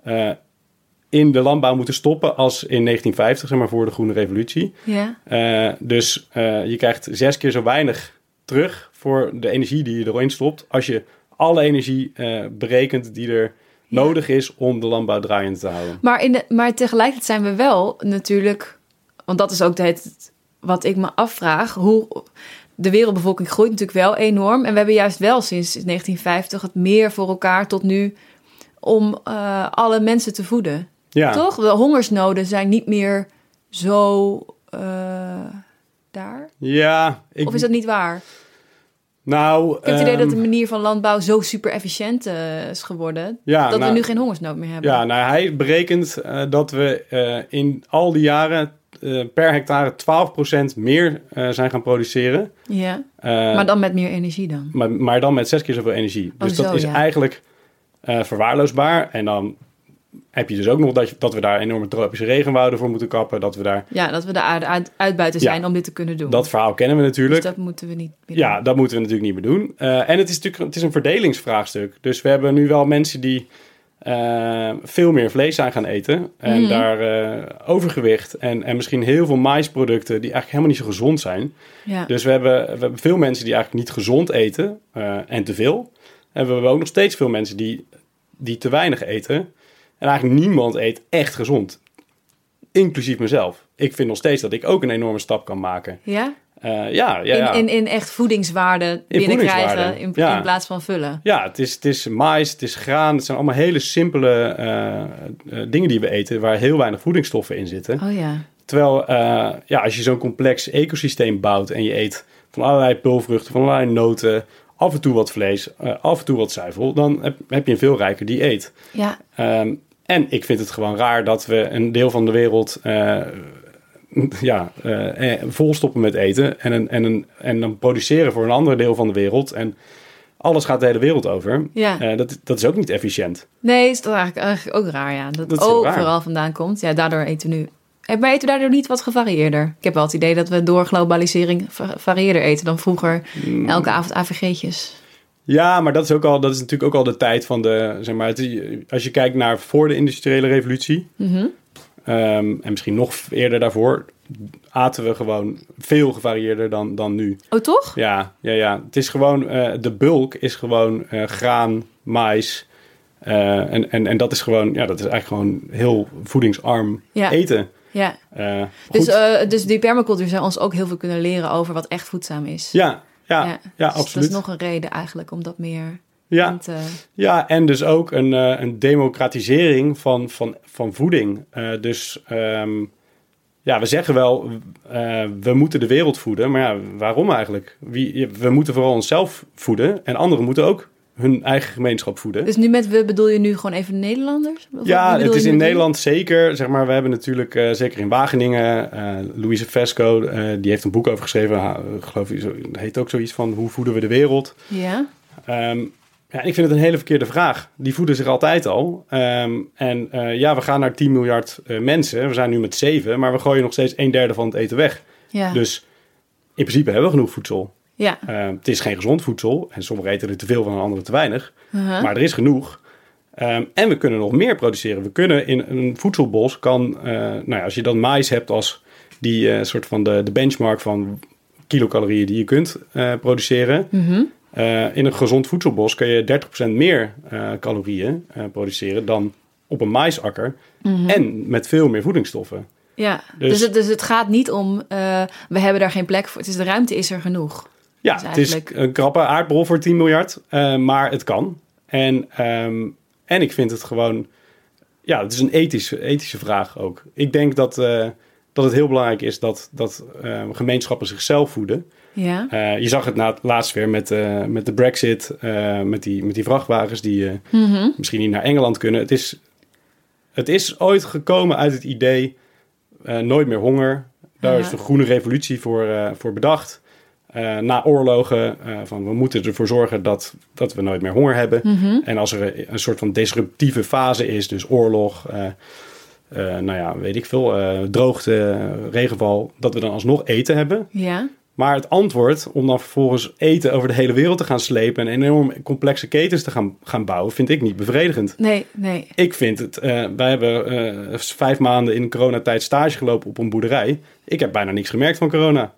eh, in de landbouw moeten stoppen als in 1950, zeg maar voor de Groene Revolutie. Ja. Eh, dus je krijgt zes keer zo weinig terug voor de energie die je erin stopt. Als je alle energie berekent die er nodig is om de landbouw draaiend te houden. Maar, in de, maar tegelijkertijd zijn we wel natuurlijk, want dat is ook de, het, wat ik me afvraag, hoe de wereldbevolking groeit natuurlijk wel enorm. En we hebben juist wel sinds 1950 het meer voor elkaar tot nu om eh, alle mensen te voeden. Ja, Toch? De hongersnoden zijn niet meer zo eh, daar. ja ik, Of is dat niet waar? nou, Ik heb het idee dat de ehm, manier van landbouw zo super efficiënt eh, is geworden. ja, dat nou, we nu geen hongersnood meer hebben. Ja, nou, hij berekent dat we in al die jaren eh, per hectare 12% meer eh, zijn gaan produceren. Ja. Eh, Maar dan met meer energie dan. Maar, maar dan met zes keer zoveel energie. Dus Oh, dat zo, is ja. eigenlijk verwaarloosbaar. En dan heb je dus ook nog dat, je- dat we daar enorme tropische regenwouden voor moeten kappen. Dat we daar... Ja, dat we de aarde uit, uitbuiten Ja. zijn om dit te kunnen doen. Dat verhaal kennen we dus natuurlijk. dat moeten we niet meer Ja, doen. dat moeten we natuurlijk niet meer doen. En het is natuurlijk het is een verdelingsvraagstuk. Dus we hebben nu wel mensen die eh, veel meer vlees zijn gaan eten. En Mhm. daar eh, overgewicht en, en misschien heel veel maïsproducten die eigenlijk helemaal niet zo gezond zijn. Ja. Dus we hebben, we hebben veel mensen die eigenlijk niet gezond eten eh, en te veel. En we hebben ook nog steeds veel mensen die, die te weinig eten. En eigenlijk niemand eet echt gezond. Inclusief mezelf. Ik vind nog steeds dat ik ook een enorme stap kan maken. ja? Eh, ja, ja, ja. In, in, in echt voedingswaarde binnenkrijgen voedingswaarde, in, ja. in plaats van vullen. Ja, het is, het is mais, het is graan. Het zijn allemaal hele simpele eh, eh, dingen die we eten... waar heel weinig voedingsstoffen in zitten. Oh ja. Terwijl ja, als je zo'n complex ecosysteem bouwt... en je eet van allerlei pulvruchten, van allerlei noten... af en toe wat vlees, af en toe wat zuivel... dan heb, heb je een veel rijker dieet. Ja, Ehm, en ik vind het gewoon raar dat we een deel van de wereld... ja, eh, volstoppen met eten en, een, en, een, en dan produceren voor een ander deel van de wereld. En alles gaat de hele wereld over. ja. Eh, dat, dat is ook niet efficiënt. Nee, is dat eigenlijk, eigenlijk ook raar, ja. Dat, Dat raar. vooral vandaan komt. Ja, daardoor eten we nu... Eh, Maar eten we daardoor niet wat gevarieerder? Ik heb wel het idee dat we door globalisering va- varieerder eten dan vroeger. Mm. Elke avond AVG'tjes. Ja, maar dat is, ook al, dat is natuurlijk ook al de tijd van de... Zeg maar, het als je kijkt naar voor de industriële revolutie... Mhm. Ehm, en misschien nog eerder daarvoor, aten we gewoon veel gevarieerder dan, dan nu. Oh, toch? Ja, ja, ja. Het is gewoon, eh, de bulk is gewoon eh, graan, mais. eh, en, en, en dat is gewoon, ja, dat is eigenlijk gewoon heel voedingsarm Ja. eten. Ja. Dus, dus die permacultuur zou ons ook heel veel kunnen leren over wat echt voedzaam is. ja, ja, ja, Dus absoluut. Dat is nog een reden eigenlijk om dat meer ja. te... Ja, en dus ook een, eh, een democratisering van, van, van voeding. Eh, dus ehm, ja, we zeggen wel, eh, we moeten de wereld voeden. Maar ja, waarom eigenlijk? Wie, we moeten vooral onszelf voeden. En anderen moeten ook hun eigen gemeenschap voeden. Dus nu met we bedoel je nu gewoon even Nederlanders? Of ja, het is in? Nederland zeker. Zeg maar, we hebben natuurlijk, eh, zeker in Wageningen, eh Louise Vesco, eh, die heeft een boek over geschreven. Ha- ik geloof, het heet ook zoiets van, hoe voeden we de wereld? Ja, Ehm, ja, ik vind het een hele verkeerde vraag. Die voeden zich altijd al. Ehm, en eh, ja, we gaan naar 10 miljard eh, mensen. We zijn nu met 7, maar we gooien nog steeds een derde van het eten weg. ja, Dus in principe hebben we genoeg voedsel. ja. Ehm, het is geen gezond voedsel. En sommigen eten er te veel van en anderen te weinig. Uh-huh. Maar er is genoeg. Ehm, en we kunnen nog meer produceren. We kunnen in een voedselbos kan, eh, nou ja, als je dan mais hebt als die soort van de, de benchmark van kilocalorieën die je kunt produceren. Mhm. Eh, in een gezond voedselbos kun je 30% meer eh, calorieën eh, produceren dan op een maisakker. Mhm. En met veel meer voedingsstoffen. Ja, Dus- dus, het, dus het gaat niet om, we hebben daar geen plek voor. Het is de ruimte is er genoeg. Ja, Dus het is een krappe aardbol voor 10 miljard, maar het kan. En, ehm, en ik vind het gewoon, ja, het is een ethische, ethische vraag ook. Ik denk dat, dat het heel belangrijk is dat, dat gemeenschappen zichzelf voeden. Ja, Eh, je zag het na, laatst weer met, eh, met de Brexit, eh, met, die, met die vrachtwagens die Mhm. misschien niet naar Engeland kunnen. Het is, het is ooit gekomen uit het idee nooit meer honger. Daar Ja. is de groene revolutie voor, voor bedacht. Na oorlogen, van we moeten ervoor zorgen dat, dat we nooit meer honger hebben. Mhm. En als er een soort van disruptieve fase is, dus oorlog, nou ja, weet ik veel, droogte, regenval, dat we dan alsnog eten hebben. ja, Maar het antwoord om dan vervolgens eten over de hele wereld te gaan slepen en enorm complexe ketens te gaan, gaan bouwen, vind ik niet bevredigend. nee, nee. Ik vind het, eh, wij hebben eh, vijf maanden in coronatijd stage gelopen op een boerderij. Ik heb bijna niks gemerkt van corona.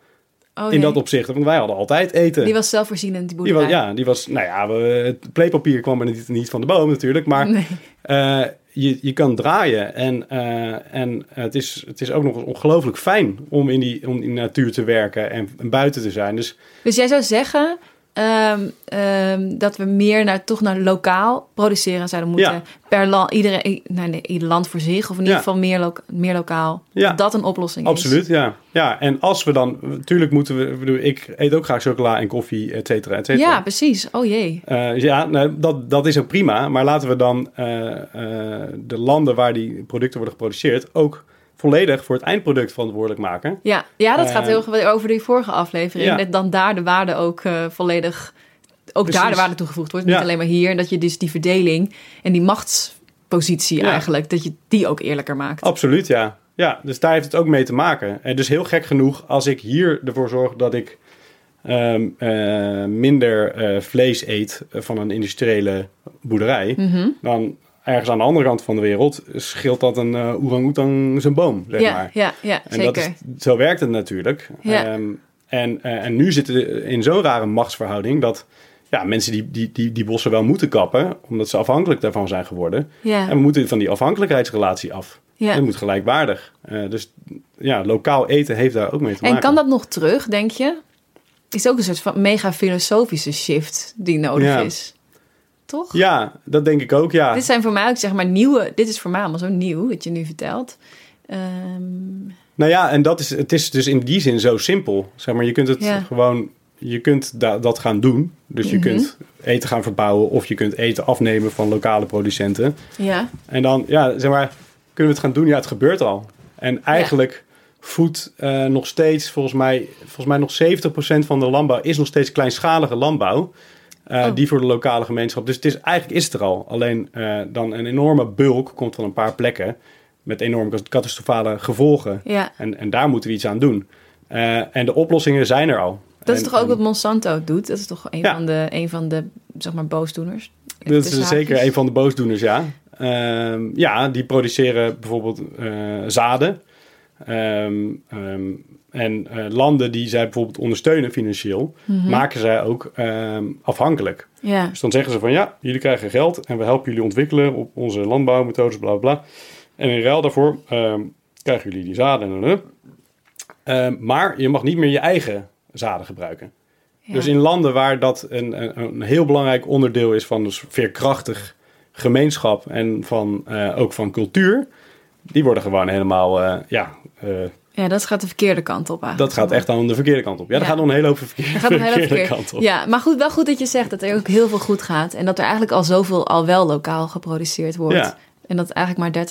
Oh, in nee. dat opzicht, want wij hadden altijd eten. Die was zelfvoorzienend, die Die was, boerderij. ja, die was, nou ja, we, het pleepapier kwam er niet, niet van de boom natuurlijk, maar Nee. eh, je, je kan draaien. En, eh, en het, is, het is ook nog eens ongelooflijk fijn om in, die, om in de natuur te werken en, en buiten te zijn. Dus Dus jij zou zeggen ehm, ehm, dat we meer naar, toch naar lokaal produceren zouden moeten. Ja. Per land, iedereen, nee, nee, ieder land voor zich. Of in ieder geval meer, lo- meer lokaal. Dat een oplossing is. absoluut, ja. ja. En als we dan, natuurlijk moeten we, ik bedoel, ik eet ook graag chocola en koffie, et cetera, et cetera. Ja, precies. Oh jee. Eh, ja, nou, dat, dat is ook prima. Maar laten we dan eh, eh, de landen waar die producten worden geproduceerd ook volledig voor het eindproduct verantwoordelijk maken. Ja, ja dat gaat Eh, heel over die vorige aflevering. ja. Dat dan daar de waarde ook eh, volledig... Ook Precies. daar de waarde toegevoegd wordt. Niet alleen maar hier. En dat je dus die verdeling en die machtspositie Ja. eigenlijk... dat je die ook eerlijker maakt. Absoluut, ja. Ja, dus daar heeft het ook mee te maken. En dus heel gek genoeg, als ik hier ervoor zorg dat ik ehm, eh, minder eh, vlees eet van een industriële boerderij, Mhm. dan ergens aan de andere kant van de wereld scheelt dat een eh orang-oetang zijn boom, zeg ja, maar. ja, ja, En dat zeker. is, zo werkt het natuurlijk. Ja. Ehm, en, eh, en nu zitten we in zo'n rare machtsverhouding dat ja, mensen die, die, die, die bossen wel moeten kappen, omdat ze afhankelijk daarvan zijn geworden. Ja, En we moeten van die afhankelijkheidsrelatie af. ja. Het moet gelijkwaardig. Eh, dus ja, lokaal eten heeft daar ook mee te maken. En kan dat nog terug, denk je? Is ook een soort van mega filosofische shift die nodig Ja. is. Toch? Ja, dat denk ik ook, ja. Dit zijn voor mij ook zeg maar nieuwe. Dit is voor mij allemaal zo nieuw, wat je nu vertelt. Ehm, Nou ja, en dat is, het is dus in die zin zo simpel. Zeg maar, je kunt het Ja. gewoon, je kunt da- dat gaan doen. Dus je Mhm. kunt eten gaan verbouwen of je kunt eten afnemen van lokale producenten. ja, En dan, ja, zeg maar, kunnen we het gaan doen? Ja, het gebeurt al. En eigenlijk voedt eh, nog steeds, volgens mij, volgens mij nog 70% van de landbouw is nog steeds kleinschalige landbouw. Eh, Oh. Die voor de lokale gemeenschap. Dus het is, eigenlijk is het er al. Alleen eh, dan een enorme bulk komt van een paar plekken. Met enorm catastrofale gevolgen. ja. En, en daar moeten we iets aan doen. Eh, en de oplossingen zijn er al. Dat is En- toch ook wat Monsanto doet? Dat is toch een, Ja. van, de, een van de, zeg maar, boosdoeners? Dat is zeker een van de boosdoeners, ja. Ehm, ja, die produceren bijvoorbeeld zaden. Ehm, en eh, landen die zij bijvoorbeeld ondersteunen financieel, maken zij ook ehm, afhankelijk. Ja. Dus dan zeggen ze van ja, jullie krijgen geld en we helpen jullie ontwikkelen op onze landbouwmethodes, bla bla. En in ruil daarvoor ehm, krijgen jullie die zaden. En. Ehm, maar je mag niet meer je eigen zaden gebruiken. Ja. Dus in landen waar dat een, een, een heel belangrijk onderdeel is van dus veerkrachtig gemeenschap en van, eh, ook van cultuur, die worden gewoon helemaal, eh, ja, ja, dat gaat de verkeerde kant op eigenlijk. dat gaat echt aan de verkeerde kant op. Ja, Ja. dat gaat nog een hele hoop verkeerde, Dat gaat verkeerde verkeerd. kant op. Ja, maar goed, wel goed dat je zegt dat er ook heel veel goed gaat. En dat er eigenlijk al zoveel al wel lokaal geproduceerd wordt. Ja. En dat eigenlijk maar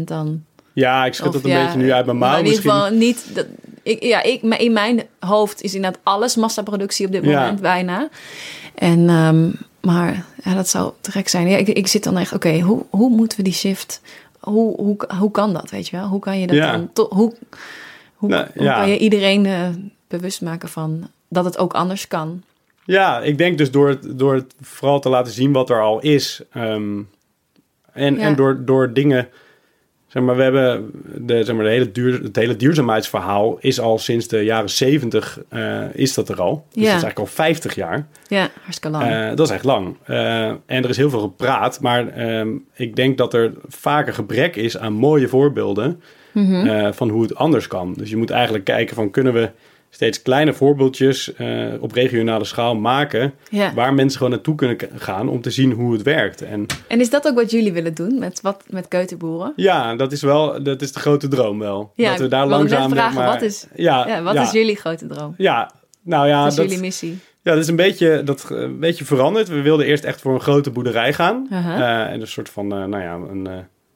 30% dan... Ja, ik schud dat een ja, beetje nu uit mijn mouw in ieder geval niet... Dat, ik, ja, ik, in mijn hoofd is inderdaad alles massaproductie op dit moment bijna. En, ehm, maar ja, dat zou te gek zijn. Ja, ik, ik zit dan echt, oké, hoe, hoe moeten we die shift... Hoe, hoe, hoe kan dat, weet je wel? Hoe kan je dat dan... to- hoe hoe, Nou, hoe ja. kan je iedereen eh, bewust maken van dat het ook anders kan? Ja, ik denk dus door het, door het vooral te laten zien wat er al is. ehm, en, Ja. en door, door dingen. Zeg maar, we hebben de, zeg maar, de hele duur, het hele duurzaamheidsverhaal is al sinds de jaren zeventig is dat er al. Dus Ja. dat is eigenlijk al 50 jaar. Ja, hartstikke lang. Eh, dat is echt lang. Eh, en er is heel veel gepraat. Maar ehm, ik denk dat er vaker gebrek is aan mooie voorbeelden Mhm. eh, van hoe het anders kan. Dus je moet eigenlijk kijken van kunnen we steeds kleine voorbeeldjes eh, op regionale schaal maken. ja. Waar mensen gewoon naartoe kunnen gaan om te zien hoe het werkt. En En is dat ook wat jullie willen doen met, wat, met keuterboeren? ja, dat is wel dat is de grote droom wel. Ja, dat we daar langzaam vragen, maar- wat is- ja, Ja, wat ja, is jullie grote droom? Ja, nou ja, wat is dat, jullie missie? ja, dat is een beetje, dat, eh, een beetje veranderd. We wilden eerst echt voor een grote boerderij gaan. En een soort van, nou ja, een,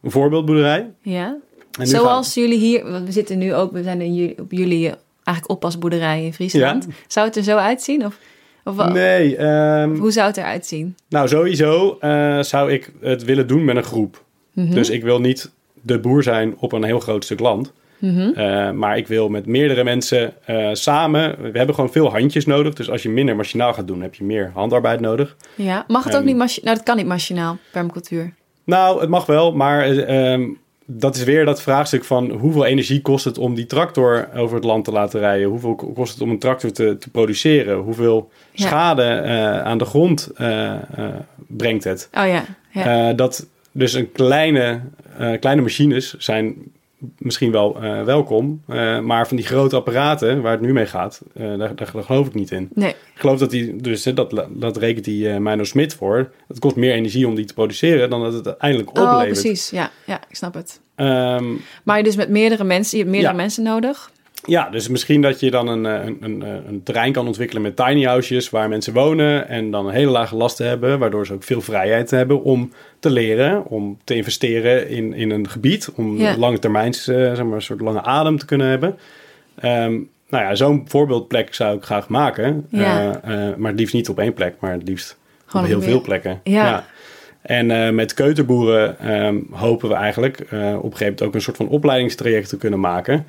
een voorbeeldboerderij. Ja. Zoals jullie hier, want we zitten nu ook, we zijn in jullie, op jullie eh, eigenlijk oppasboerderij in Friesland. Zou het er zo uitzien? Of, of Nee, ehm, hoe zou het eruit zien? nou sowieso eh, zou ik het willen doen met een groep. Mhm. Dus ik wil niet de boer zijn op een heel groot stuk land. Mhm. Eh, maar ik wil met meerdere mensen samen. We hebben gewoon veel handjes nodig. Dus als je minder machinaal gaat doen, heb je meer handarbeid nodig. Ja. Mag het ook Ehm, niet machinaal? Nou, dat kan niet machinaal, permacultuur. Nou, het mag wel, maar eh, ehm, dat is weer dat vraagstuk van hoeveel energie kost het om die tractor over het land te laten rijden? Hoeveel ko- kost het om een tractor te, te produceren? Hoeveel Ja. schade eh, aan de grond eh, eh, brengt het? Oh ja. ja. Dat dus een kleine, kleine machines zijn misschien wel eh, welkom, eh, maar van die grote apparaten waar het nu mee gaat, eh, daar, daar, daar geloof ik niet in. nee. Ik geloof dat die, dus hè, dat, dat rekent die Mino Smit voor. Het kost meer energie om die te produceren dan dat het uiteindelijk Oh, oplevert. precies. Ja, ja, ik snap het. Ehm, Maar je dus met meerdere mensen, je hebt meerdere Ja. mensen nodig. Ja, dus misschien dat je dan een, eh, een, een, een terrein kan ontwikkelen met tiny houses waar mensen wonen en dan een hele lage lasten hebben, waardoor ze ook veel vrijheid hebben om te leren, om te investeren in, in een gebied, om Ja. lange termijns, eh, zeg maar, een soort lange adem te kunnen hebben. Ehm, nou ja, zo'n voorbeeldplek zou ik graag maken, Ja. Eh, eh, maar het liefst niet op één plek, maar het liefst Gewoon op heel meer- veel plekken. Ja. En eh, met keuterboeren ehm, hopen we eigenlijk eh, op een gegeven moment ook een soort van opleidingstraject te kunnen maken.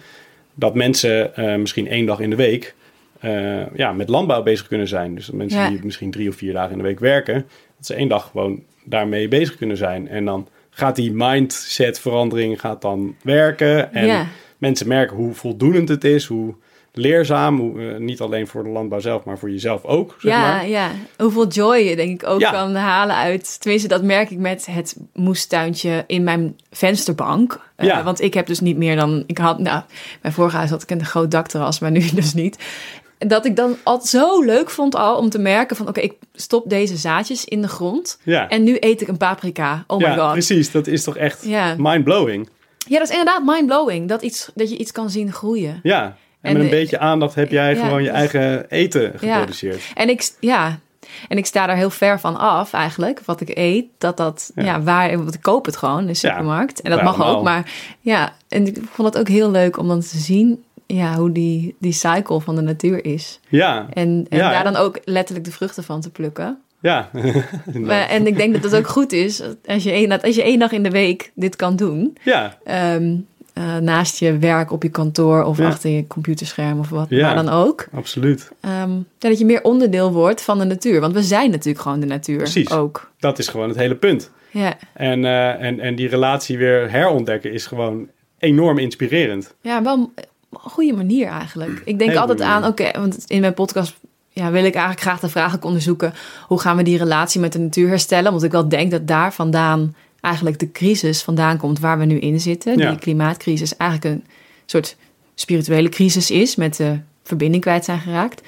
Dat mensen eh, misschien één dag in de week eh, ja, met landbouw bezig kunnen zijn. Dus dat mensen Ja. die misschien drie of vier dagen in de week werken, dat ze één dag gewoon daarmee bezig kunnen zijn. En dan gaat die mindset verandering gaat dan werken. En Ja. mensen merken hoe voldoenend het is, hoe leerzaam, eh, niet alleen voor de landbouw zelf, maar voor jezelf ook. Zeg ja, maar. ja. Hoeveel joy je denk ik ook Ja. kan halen uit. Tenminste, dat merk ik met het moestuintje in mijn vensterbank. Eh, Ja. want ik heb dus niet meer dan. Ik had, nou, mijn vorige huis had ik een groot dakterras, maar nu dus niet. Dat ik dan altijd zo leuk vond al om te merken van... oké, ik stop deze zaadjes in de grond... Ja. en nu eet ik een paprika. Oh my ja, god. precies. Dat is toch echt mind-blowing. Ja, dat is inderdaad mindblowing. Dat, iets, dat je iets kan zien groeien. Ja, en, En met een de- beetje aandacht heb jij Ja, gewoon je eigen eten geproduceerd. En ik, ja, en ik sta daar heel ver van af eigenlijk, wat ik eet. Dat dat, ja, Ja. waar, want ik koop het gewoon in de supermarkt. en dat mag allemaal. ook, maar ja. En ik vond het ook heel leuk om dan te zien, ja, hoe die, die cycle van de natuur is. Ja, En, en Ja, daar dan ook letterlijk de vruchten van te plukken. ja. Maar, en ik denk dat het ook goed is, als je, één, als je één dag in de week dit kan doen. ja, Ehm, eh, naast je werk op je kantoor of Ja. achter je computerscherm of wat Ja. maar dan ook. Absoluut. Ehm, dat je meer onderdeel wordt van de natuur. Want we zijn natuurlijk gewoon de natuur Precies. ook. Dat is gewoon het hele punt. Ja. En, eh, en, en die relatie weer herontdekken is gewoon enorm inspirerend. ja, wel een goede manier eigenlijk. Ik denk Hele altijd aan, oké, want in mijn podcast ja, wil ik eigenlijk graag de vraag ook onderzoeken. Hoe gaan we die relatie met de natuur herstellen? Want ik wel denk dat daar vandaan eigenlijk de crisis vandaan komt waar we nu in zitten. Ja. Die klimaatcrisis eigenlijk een soort spirituele crisis is met de verbinding kwijt zijn geraakt.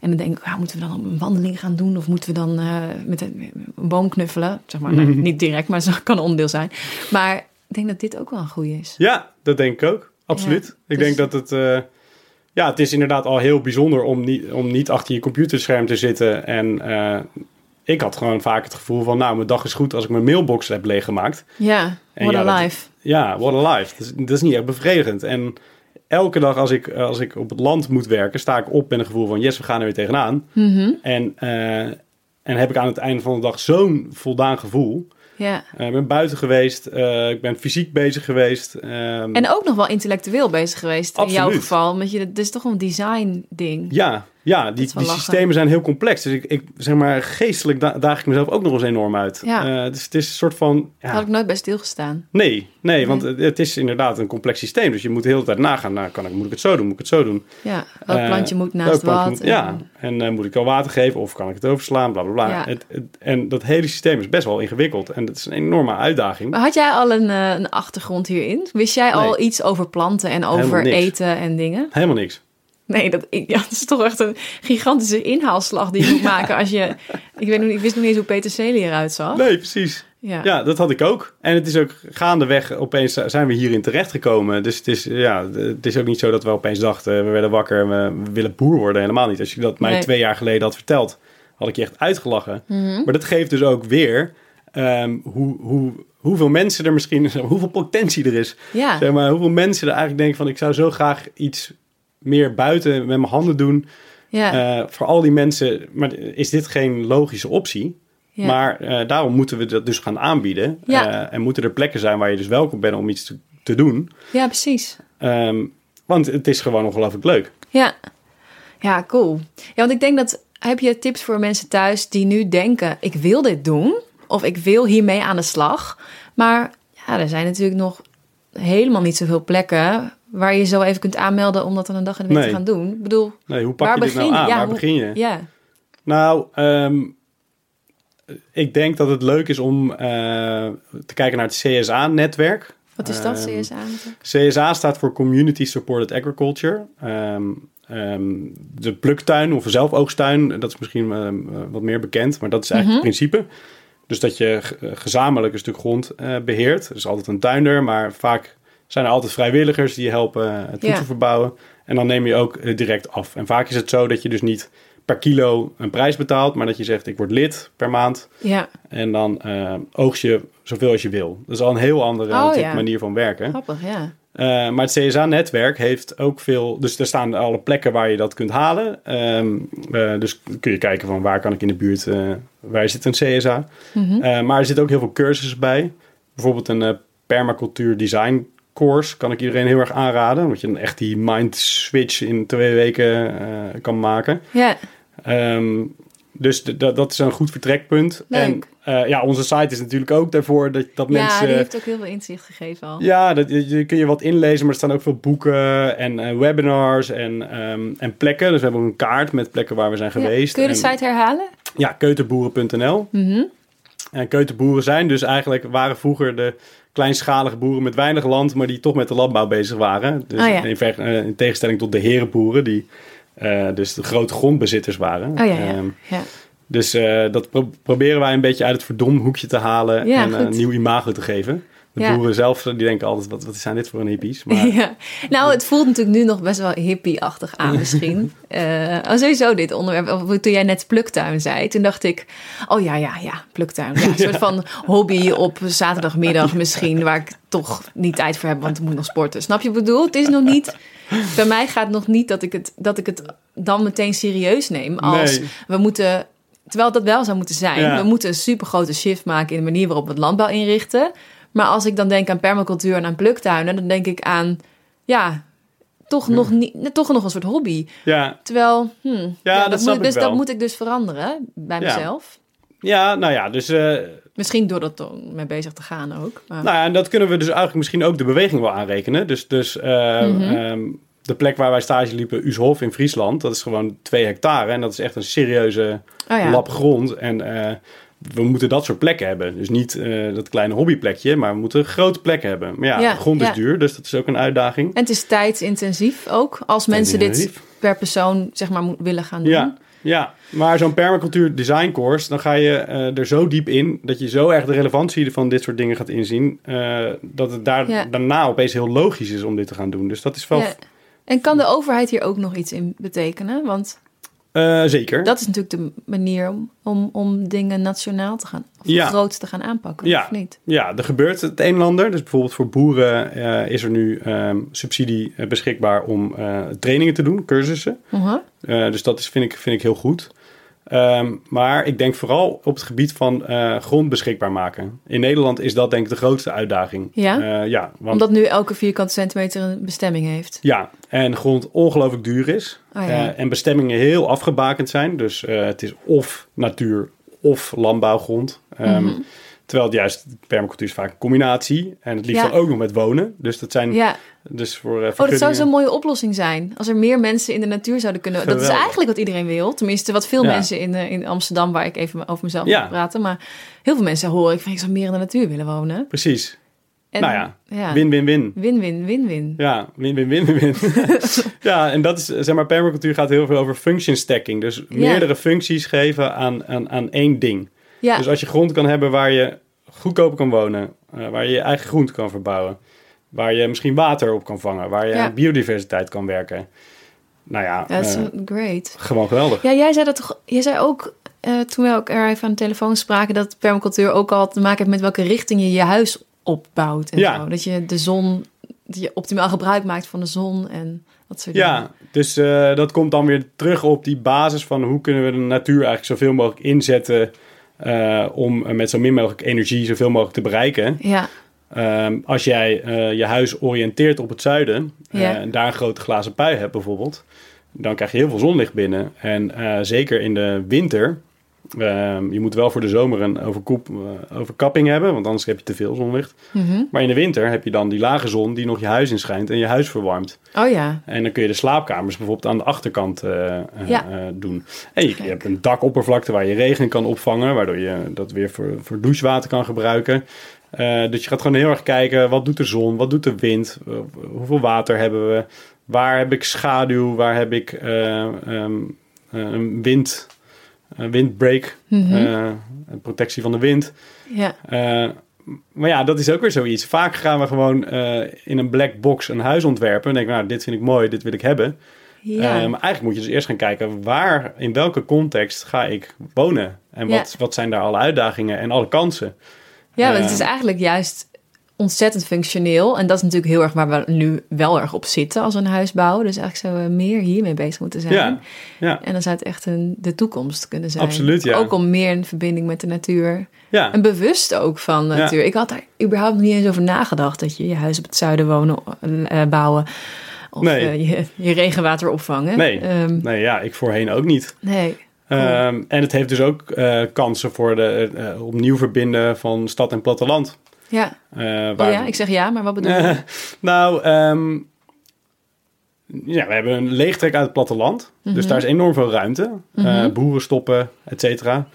En dan denk ik, moeten we dan een wandeling gaan doen? Of moeten we dan eh, met een, een boom knuffelen? Zeg maar, nou, niet direct, maar dat kan onderdeel zijn. Maar ik denk dat dit ook wel een goede is. Ja, dat denk ik ook. Absoluut. Ja, ik dus- denk dat het... eh, ja, het is inderdaad al heel bijzonder om niet, om niet achter je computerscherm te zitten. En eh, ik had gewoon vaak het gevoel van... Nou, mijn dag is goed als ik mijn mailbox heb leeggemaakt. Ja, En what ja, a dat- life. Ja, what a life. Dat is, dat is niet echt bevredigend. En elke dag als ik, als ik op het land moet werken... sta ik op met een gevoel van... Yes, we gaan er weer tegenaan. Mhm. En, eh, en heb ik aan het einde van de dag zo'n voldaan gevoel. Ja. Eh, ik ben buiten geweest. eh, ik ben fysiek bezig geweest. ehm, En ook nog wel intellectueel bezig geweest in jouw geval. Want je, het is toch een design ding. Ja, ja die, die lachen. systemen zijn heel complex. Dus ik, ik zeg maar, geestelijk da- daag ik mezelf ook nog eens enorm uit. Ja. Dus het is een soort van. Ja, had ik nooit bij stilgestaan. nee, nee, want het, is inderdaad een complex systeem. Dus je moet de hele tijd nagaan. Nou, kan ik, moet ik het zo doen? Moet ik het zo doen? Ja, welk Eh, plantje moet naast wat? moet- ja, en eh, moet ik al water geven of kan ik het overslaan? Bla bla bla. Ja. Het, het- en dat hele systeem is best wel ingewikkeld. En dat is een enorme uitdaging. Maar had jij al een, een achtergrond hierin? Wist jij al Nee. iets over planten en over eten en dingen? Helemaal niks. Nee, dat, ik- ja, dat is toch echt een gigantische inhaalslag die je moet maken als je... Ik, weet nog, ik wist nog niet eens hoe peterselie eruit zag. Nee, precies. Ja. Ja, dat had ik ook. En het is ook gaandeweg, opeens zijn we hierin terechtgekomen. Dus het is, ja, het is ook niet zo dat we opeens dachten, we werden wakker, we, we willen boer worden. Helemaal niet. Als je dat mij Nee. twee jaar geleden had verteld, had ik je echt uitgelachen. Mhm. Maar dat geeft dus ook weer ehm, hoe, hoe, hoeveel mensen er misschien, hoeveel potentie er is. Ja. Zeg maar, hoeveel mensen er eigenlijk denken van, ik zou zo graag iets meer buiten met mijn handen doen. ja. Eh, voor al die mensen, maar is dit geen logische optie? ja. Maar eh, daarom moeten we dat dus gaan aanbieden. Ja. Eh, en moeten er plekken zijn waar je dus welkom bent om iets te, te doen. ja, precies. Ehm, want het is gewoon ongelooflijk leuk. Ja. Ja, cool. Ja, want ik denk dat... Heb je tips voor mensen thuis die nu denken... ik wil dit doen of ik wil hiermee aan de slag. Maar ja, er zijn natuurlijk nog helemaal niet zoveel plekken... waar je zo even kunt aanmelden om dat dan een dag in de week Nee. te gaan doen. Ik bedoel, Nee, hoe pak waar je dit begin nou je? aan? Ja, waar hoe- begin je? ja. Nou, ehm, ik denk dat het leuk is om eh, te kijken naar het CSA-netwerk. Wat is dat, Ehm, CSA? CSA staat voor Community Supported Agriculture. Ehm, de pluktuin of zelfoogstuin, dat is misschien eh, wat meer bekend, maar dat is eigenlijk Mhm. het principe. Dus dat je gezamenlijk een stuk grond eh, beheert. Er is altijd een tuinder, maar vaak zijn er altijd vrijwilligers die helpen eh, het voedsel Ja. verbouwen. En dan neem je ook eh, direct af. En vaak is het zo dat je dus niet per kilo een prijs betaalt, maar dat je zegt ik word lid per maand Ja, en dan eh, oogst je zoveel als je wil. Dat is al een heel andere Oh, ja. manier van werken. grappig, ja. Maar het CSA-netwerk heeft ook veel... Dus er staan alle plekken waar je dat kunt halen. Ehm, eh, dus kun je kijken van waar kan ik in de buurt... eh, waar zit een CSA? Mhm. Maar er zitten ook heel veel cursussen bij. Bijvoorbeeld een permacultuur design course kan ik iedereen heel erg aanraden. Omdat je dan echt die mind switch in twee weken eh, kan maken. Ja, Ehm, dus dat is een goed vertrekpunt. Leuk. En eh, ja, onze site is natuurlijk ook daarvoor dat, dat ja mensen... die heeft ook heel veel inzicht gegeven al. Ja, dat, je, kun je wat inlezen, maar er staan ook veel boeken en eh, webinars en, ehm, en plekken. Dus we hebben ook een kaart met plekken waar we zijn Ja. geweest. Kun je de En- site herhalen? Ja, keuterboeren.nl. En keuterboeren zijn dus eigenlijk, waren vroeger de kleinschalige boeren met weinig land, maar die toch met de landbouw bezig waren. Dus Oh ja. in, ver- eh, in tegenstelling tot de herenboeren, die eh, dus de grote grondbezitters waren. Oh ja. Ehm, ja. dus eh, dat pro- proberen wij een beetje uit het verdomhoekje te halen en een nieuw imago te geven. De Ja. boeren zelf, die denken altijd, wat, wat zijn dit voor een hippies? Maar ja. Nou, het voelt natuurlijk nu nog best wel hippie-achtig aan misschien. Oh, sowieso dit onderwerp. Toen jij net pluktuin zei, toen dacht ik... Oh ja, ja, ja, pluktuin. Ja, een soort van hobby op zaterdagmiddag misschien... waar ik toch niet tijd voor heb, want ik moet nog sporten. Snap je wat ik bedoel? Het is nog niet... Bij mij gaat het nog niet dat ik het, dat ik het dan meteen serieus neem. Als Nee. we moeten... Terwijl dat wel zou moeten zijn. Ja. We moeten een super grote shift maken in de manier waarop we het landbouw inrichten. Maar als ik dan denk aan permacultuur en aan pluktuinen, dan denk ik aan, ja, toch, nog, niet, toch nog een soort hobby. Ja, Terwijl, hmm, Ja, dat moet snap ik dus, wel. dat moet ik dus veranderen bij Ja. mezelf. ja nou ja, dus... eh, Misschien door dat mee bezig te gaan ook. Maar, Nou ja, en dat kunnen we dus eigenlijk misschien ook de beweging wel aanrekenen. Dus, dus eh, Mhm. ehm, de plek waar wij stage liepen, Uushof in Friesland, dat is gewoon twee hectare. En dat is echt een serieuze oh ja. lap grond. En eh, we moeten dat soort plekken hebben. Dus niet eh, dat kleine hobbyplekje, maar we moeten een grote plek hebben. Maar ja, Ja, grond is ja. duur, dus dat is ook een uitdaging. En het is tijdsintensief ook, als mensen dit per persoon zeg maar willen gaan doen. Ja, ja, maar zo'n permacultuur design course, dan ga je eh, er zo diep in dat je zo erg de relevantie van dit soort dingen gaat inzien, eh, dat het daar, Ja. daarna opeens heel logisch is om dit te gaan doen. Dus dat is wel Ja. En kan de overheid hier ook nog iets in betekenen? Want eh, zeker. dat is natuurlijk de manier om, om, om dingen nationaal te gaan, of Ja. groot te gaan aanpakken, Ja. of niet? Ja, er gebeurt het een en ander. Dus bijvoorbeeld voor boeren eh, is er nu ehm, subsidie eh, beschikbaar om trainingen te doen, cursussen. Uh-huh. Dus dat is, vind, ik, vind ik heel goed. Ehm, maar ik denk vooral op het gebied van eh, grond beschikbaar maken. In Nederland is dat denk ik de grootste uitdaging. Ja? Eh, ja, want, Omdat nu elke vierkante centimeter een bestemming heeft. ja, en grond ongelooflijk duur is. Oh ja. Eh, en bestemmingen heel afgebakend zijn. Dus het is of natuur of landbouwgrond. Ehm, Mhm. Terwijl het juist permacultuur is vaak een combinatie. En het liefst Ja. dan ook nog met wonen. Dus dat zijn Ja, dus voor eh oh, dat zou zo'n mooie oplossing zijn. Als er meer mensen in de natuur zouden kunnen... Dat is eigenlijk wat iedereen wil. Tenminste, wat veel Ja. mensen in, eh, in Amsterdam... waar ik even over mezelf moet praten. Maar heel veel mensen horen... ik van ik zou meer in de natuur willen wonen. Precies. En, nou ja, win-win-win. Win-win, win-win. Ja, win-win-win-win. ja, en dat is, zeg maar, permacultuur gaat heel veel over function stacking. Dus meerdere functies geven aan, aan, aan één ding. Ja, Dus als je grond kan hebben waar je goedkoper kan wonen, eh, waar je je eigen groente kan verbouwen, waar je misschien water op kan vangen, waar je Ja. aan biodiversiteit kan werken. Nou ja, dat is eh, great. gewoon geweldig. Ja, jij zei dat toch... Jij zei ook, eh, toen we ook er even aan de telefoon spraken... dat permacultuur ook al te maken heeft met welke richting je je huis opbouwt. En Ja. zo. Dat je de zon... Dat je optimaal gebruik maakt van de zon en dat soort Ja, dingen. dus eh, dat komt dan weer terug op die basis van hoe kunnen we de natuur eigenlijk zoveel mogelijk inzetten eh, om met zo min mogelijk energie zoveel mogelijk te bereiken. Ja, Ehm, als jij eh, je huis oriënteert op het zuiden eh, Ja. en daar een grote glazen pui hebt bijvoorbeeld, dan krijg je heel veel zonlicht binnen. En zeker in de winter, ehm, je moet wel voor de zomer een overkoep, eh, overkapping hebben, want anders heb je te veel zonlicht. Mhm. Maar in de winter heb je dan die lage zon die nog je huis inschijnt en je huis verwarmt. oh ja. En dan kun je de slaapkamers bijvoorbeeld aan de achterkant eh, Ja. doen. En je, je hebt een dakoppervlakte waar je regen kan opvangen, waardoor je dat weer voor, voor douchewater kan gebruiken. Dus je gaat gewoon heel erg kijken, wat doet de zon, wat doet de wind, hoeveel water hebben we, waar heb ik schaduw, waar heb ik eh, ehm, eh, een wind, windbreak, eh, een protectie van de wind. ja. Eh, maar ja, dat is ook weer zoiets. Vaak gaan we gewoon in een black box een huis ontwerpen. En denken, nou, dit vind ik mooi, dit wil ik hebben. ja. Maar eigenlijk moet je dus eerst gaan kijken, waar, in welke context ga ik wonen? En Ja. wat, wat zijn daar alle uitdagingen en alle kansen? Ja, want het is eigenlijk juist ontzettend functioneel. En dat is natuurlijk heel erg waar we nu wel erg op zitten als een huis bouwen. Dus eigenlijk zouden we meer hiermee bezig moeten zijn. Ja, ja, En dan zou het echt een, de toekomst kunnen zijn. Absoluut, ja. Ook om meer in verbinding met de natuur. ja. En bewust ook van Ja. natuur. Ik had daar überhaupt niet eens over nagedacht. Dat je je huis op het zuiden wonen, eh, bouwen. Of Nee. eh, je, je regenwater opvangen. Nee. Ehm, Nee, ja, ik voorheen ook niet. nee. Ehm, en het heeft dus ook eh, kansen voor de eh, opnieuw verbinden van stad en platteland. Ja. Eh, Oh ja, ik zeg ja, maar wat bedoel je? Nou, ehm, ja, we hebben een leegtrek uit het platteland. Mhm. Dus daar is enorm veel ruimte. Eh, boeren stoppen, et cetera.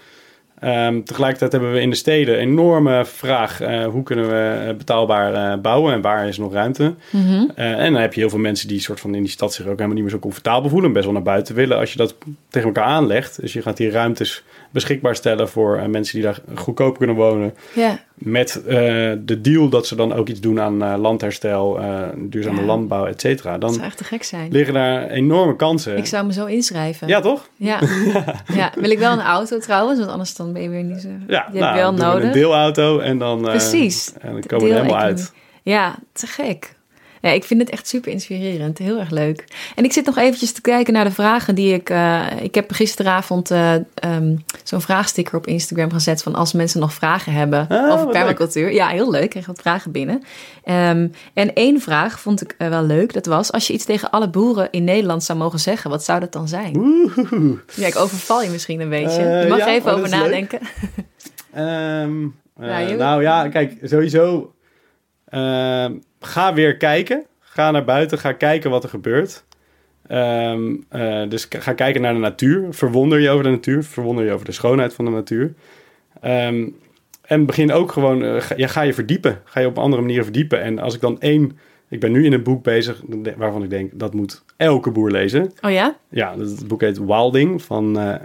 Ehm, tegelijkertijd hebben we in de steden een enorme vraag. eh, hoe kunnen we betaalbaar bouwen en waar is nog ruimte? Mhm. En dan heb je heel veel mensen die soort van in die stad zich ook helemaal niet meer zo comfortabel voelen. En best wel naar buiten willen als je dat tegen elkaar aanlegt. Dus je gaat die ruimtes beschikbaar stellen voor mensen die daar goedkoop kunnen wonen. Ja. Met eh, de deal dat ze dan ook iets doen aan eh, landherstel, eh, duurzame Ja. landbouw, et cetera. Dat Dan zou echt te gek zijn. liggen daar enorme kansen. Ik zou me zo inschrijven. Ja, toch? Ja. ja. Wil ik wel een auto trouwens, want anders dan ben je weer niet zo... Ja, Die heb nou, je wel nodig. een deelauto en dan, Precies. en dan komen we er helemaal uit. Ja, te gek. Ja, ik vind het echt super inspirerend. Heel erg leuk. En ik zit nog eventjes te kijken naar de vragen die ik... Uh, ik heb gisteravond uh, um, zo'n vraagsticker op Instagram gezet... van als mensen nog vragen hebben Ah, over permacultuur. Ja, heel leuk. Ik kreeg wat vragen binnen. Um, en één vraag vond ik uh, wel leuk. Dat was, als je iets tegen alle boeren in Nederland zou mogen zeggen... wat zou dat dan zijn? Oeh. Ja, ik overval je misschien een beetje. Eh, je mag ja, even maar over nadenken. Ehm, eh, Nou ja, kijk, sowieso. Ga weer kijken. Ga naar buiten. Ga kijken wat er gebeurt. Ehm, eh, dus ga kijken naar de natuur. Verwonder je over de natuur. Verwonder je over de schoonheid van de natuur. Ehm, en begin ook gewoon, eh, ga, ja, ga je verdiepen. Ga je op andere manieren verdiepen. En als ik dan één, ik ben nu in een boek bezig waarvan ik denk dat moet elke boer lezen. Oh ja? Ja, het boek heet Wilding van. nou,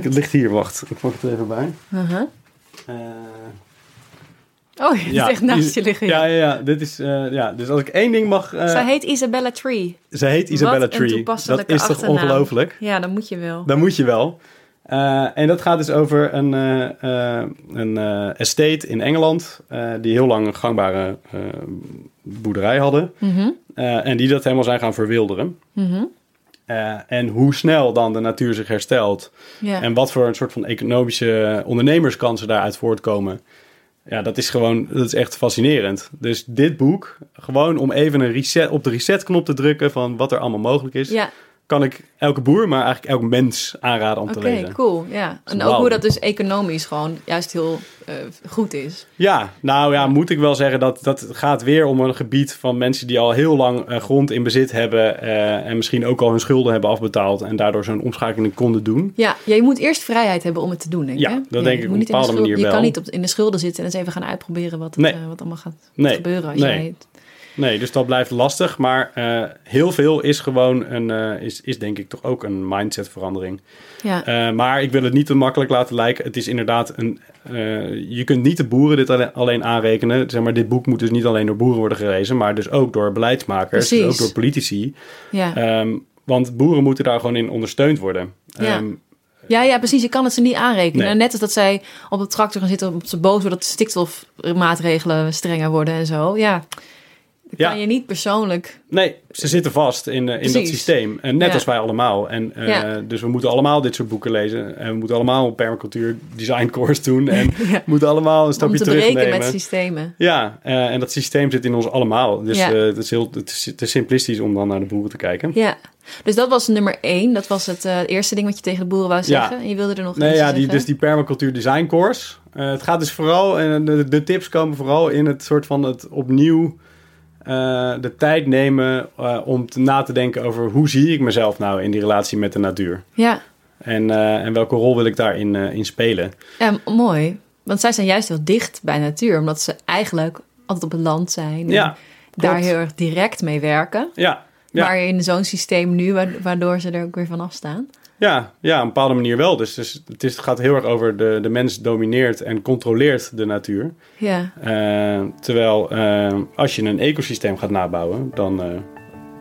het ligt hier, wacht. Ik pak het er even bij. Uh-huh. Oh, je ja, echt naast Is- je liggen. Ja, ja, ja. Dit is, eh, ja. Dus als ik één ding mag. eh, Zij heet Isabella Tree. ze heet Isabella Wat een Tree. Dat is toch ongelooflijk? Ja, dan moet je wel. Dat moet je wel. Eh, en dat gaat dus over een, een estate in Engeland. die heel lang een gangbare boerderij hadden. Mhm, en die dat helemaal zijn gaan verwilderen. mhm. En hoe snel dan de natuur zich herstelt. En wat voor een soort van economische ondernemerskansen daaruit voortkomen. Ja, dat is gewoon, dat is echt fascinerend. Dus dit boek, gewoon om even een reset, op de resetknop te drukken van wat er allemaal mogelijk is, ja, kan ik elke boer, maar eigenlijk elk mens aanraden om oké, te lezen. cool. Ja. En ook hoe dat dus economisch gewoon juist heel eh, goed is. Ja, nou ja, moet ik wel zeggen dat dat gaat weer om een gebied van mensen die al heel lang eh, grond in bezit hebben eh, en misschien ook al hun schulden hebben afbetaald en daardoor zo'n omschakeling konden doen. Ja, ja, je moet eerst vrijheid hebben om het te doen, denk ik. Ja, hè? dat denk je ik op een bepaalde manier Je wel. kan niet op, in de schulden zitten en eens even gaan uitproberen wat, het, Nee. wat allemaal gaat Nee, gebeuren. Als nee. jij... Nee, dus dat blijft lastig. Maar eh, heel veel is gewoon een, eh, is, is denk ik toch ook een mindsetverandering. Ja. Eh, maar ik wil het niet te makkelijk laten lijken. Het is inderdaad een. je kunt niet de boeren dit alle- alleen aanrekenen. Zeg maar, dit boek moet dus niet alleen door boeren worden gelezen, maar dus ook door beleidsmakers, dus ook door politici. ja. Ehm, want boeren moeten daar gewoon in ondersteund worden. Ja. Ehm, Ja, ja, precies. Je kan het ze niet aanrekenen. Nee. Net als dat zij op de tractor gaan zitten op ze boos worden dat de stikstofmaatregelen strenger worden en zo. Ja, Ja. kan je niet persoonlijk. Nee, ze zitten vast in, eh, in dat systeem. En net Ja. als wij allemaal. En, eh, Ja. Dus we moeten allemaal dit soort boeken lezen. En we moeten allemaal een permacultuur design course doen. En moeten allemaal een Om stapje te breken met systemen. Ja, eh, en dat systeem zit in ons allemaal. Dus het, is heel, het, is, is simplistisch om dan naar de boeren te kijken. Ja, dus dat was nummer één. Dat was het eerste ding wat je tegen de boeren wou Ja. zeggen. En je wilde er nog Nee, iets ja, te die, zeggen? dus die permacultuur design course. Het gaat dus vooral, en de, de tips komen vooral in het soort van het opnieuw eh, de tijd nemen eh, om te, na te denken over hoe zie ik mezelf nou in die relatie met de natuur. Ja. En, eh, en welke rol wil ik daarin in spelen? ja, mooi. Want zij zijn juist heel dicht bij natuur. Omdat ze eigenlijk altijd op het land zijn. en Ja, daar heel erg direct mee werken. Ja, ja. Maar in zo'n systeem nu, wa- waardoor ze er ook weer van afstaan. Ja, ja, op een bepaalde manier wel. Dus, dus het, is, het gaat heel erg over de, de mens domineert en controleert de natuur. Ja, Eh, terwijl eh, als je een ecosysteem gaat nabouwen, dan, eh,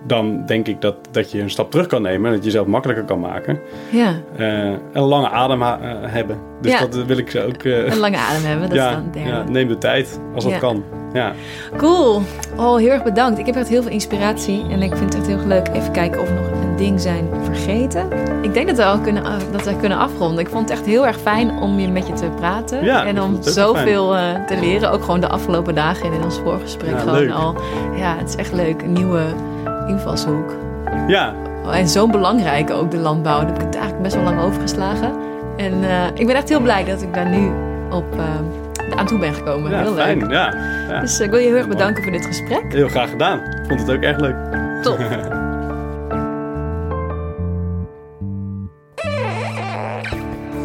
dan denk ik dat, dat je een stap terug kan nemen. Dat je jezelf makkelijker kan maken. ja. Een lange adem hebben. Dus Ja. dat wil ik ze ook... Een lange adem hebben, dat is ja, dan het derde. ja, neem de tijd als dat kan. Ja. Cool. Oh, heel erg bedankt. Ik heb echt heel veel inspiratie en ik vind het echt heel leuk. Even kijken of nog ding zijn vergeten. Ik denk dat we al kunnen, af- dat we kunnen afronden. Ik vond het echt heel erg fijn om je met je te praten. Ja, en om zoveel eh, te leren. Ook gewoon de afgelopen dagen in ons voorgesprek. Ja, gewoon leuk. al. Ja, het is echt leuk. Een nieuwe invalshoek. ja, En zo belangrijk ook de landbouw. Daar heb ik het eigenlijk best wel lang overgeslagen. En eh, ik ben echt heel blij dat ik daar nu op eh, aan toe ben gekomen. ja heel fijn. leuk. Ja, ja. Dus eh, ik wil je heel erg bedanken voor dit gesprek. Heel graag gedaan. Ik vond het ook echt leuk. Top.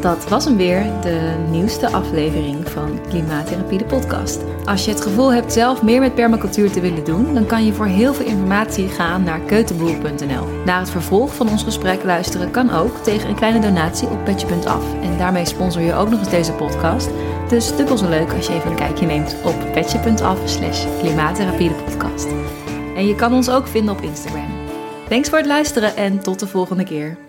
Dat was hem weer, de nieuwste aflevering van Klimaattherapie de podcast. Als je het gevoel hebt zelf meer met permacultuur te willen doen, dan kan je voor heel veel informatie gaan naar keutenboer.nl. Naar het vervolg van ons gesprek luisteren kan ook tegen een kleine donatie op petje.af. En daarmee sponsor je ook nog eens deze podcast. Dus dubbel zo leuk als je even een kijkje neemt op petje.af slash klimaattherapie de podcast. En je kan ons ook vinden op Instagram. Thanks voor het luisteren en tot de volgende keer.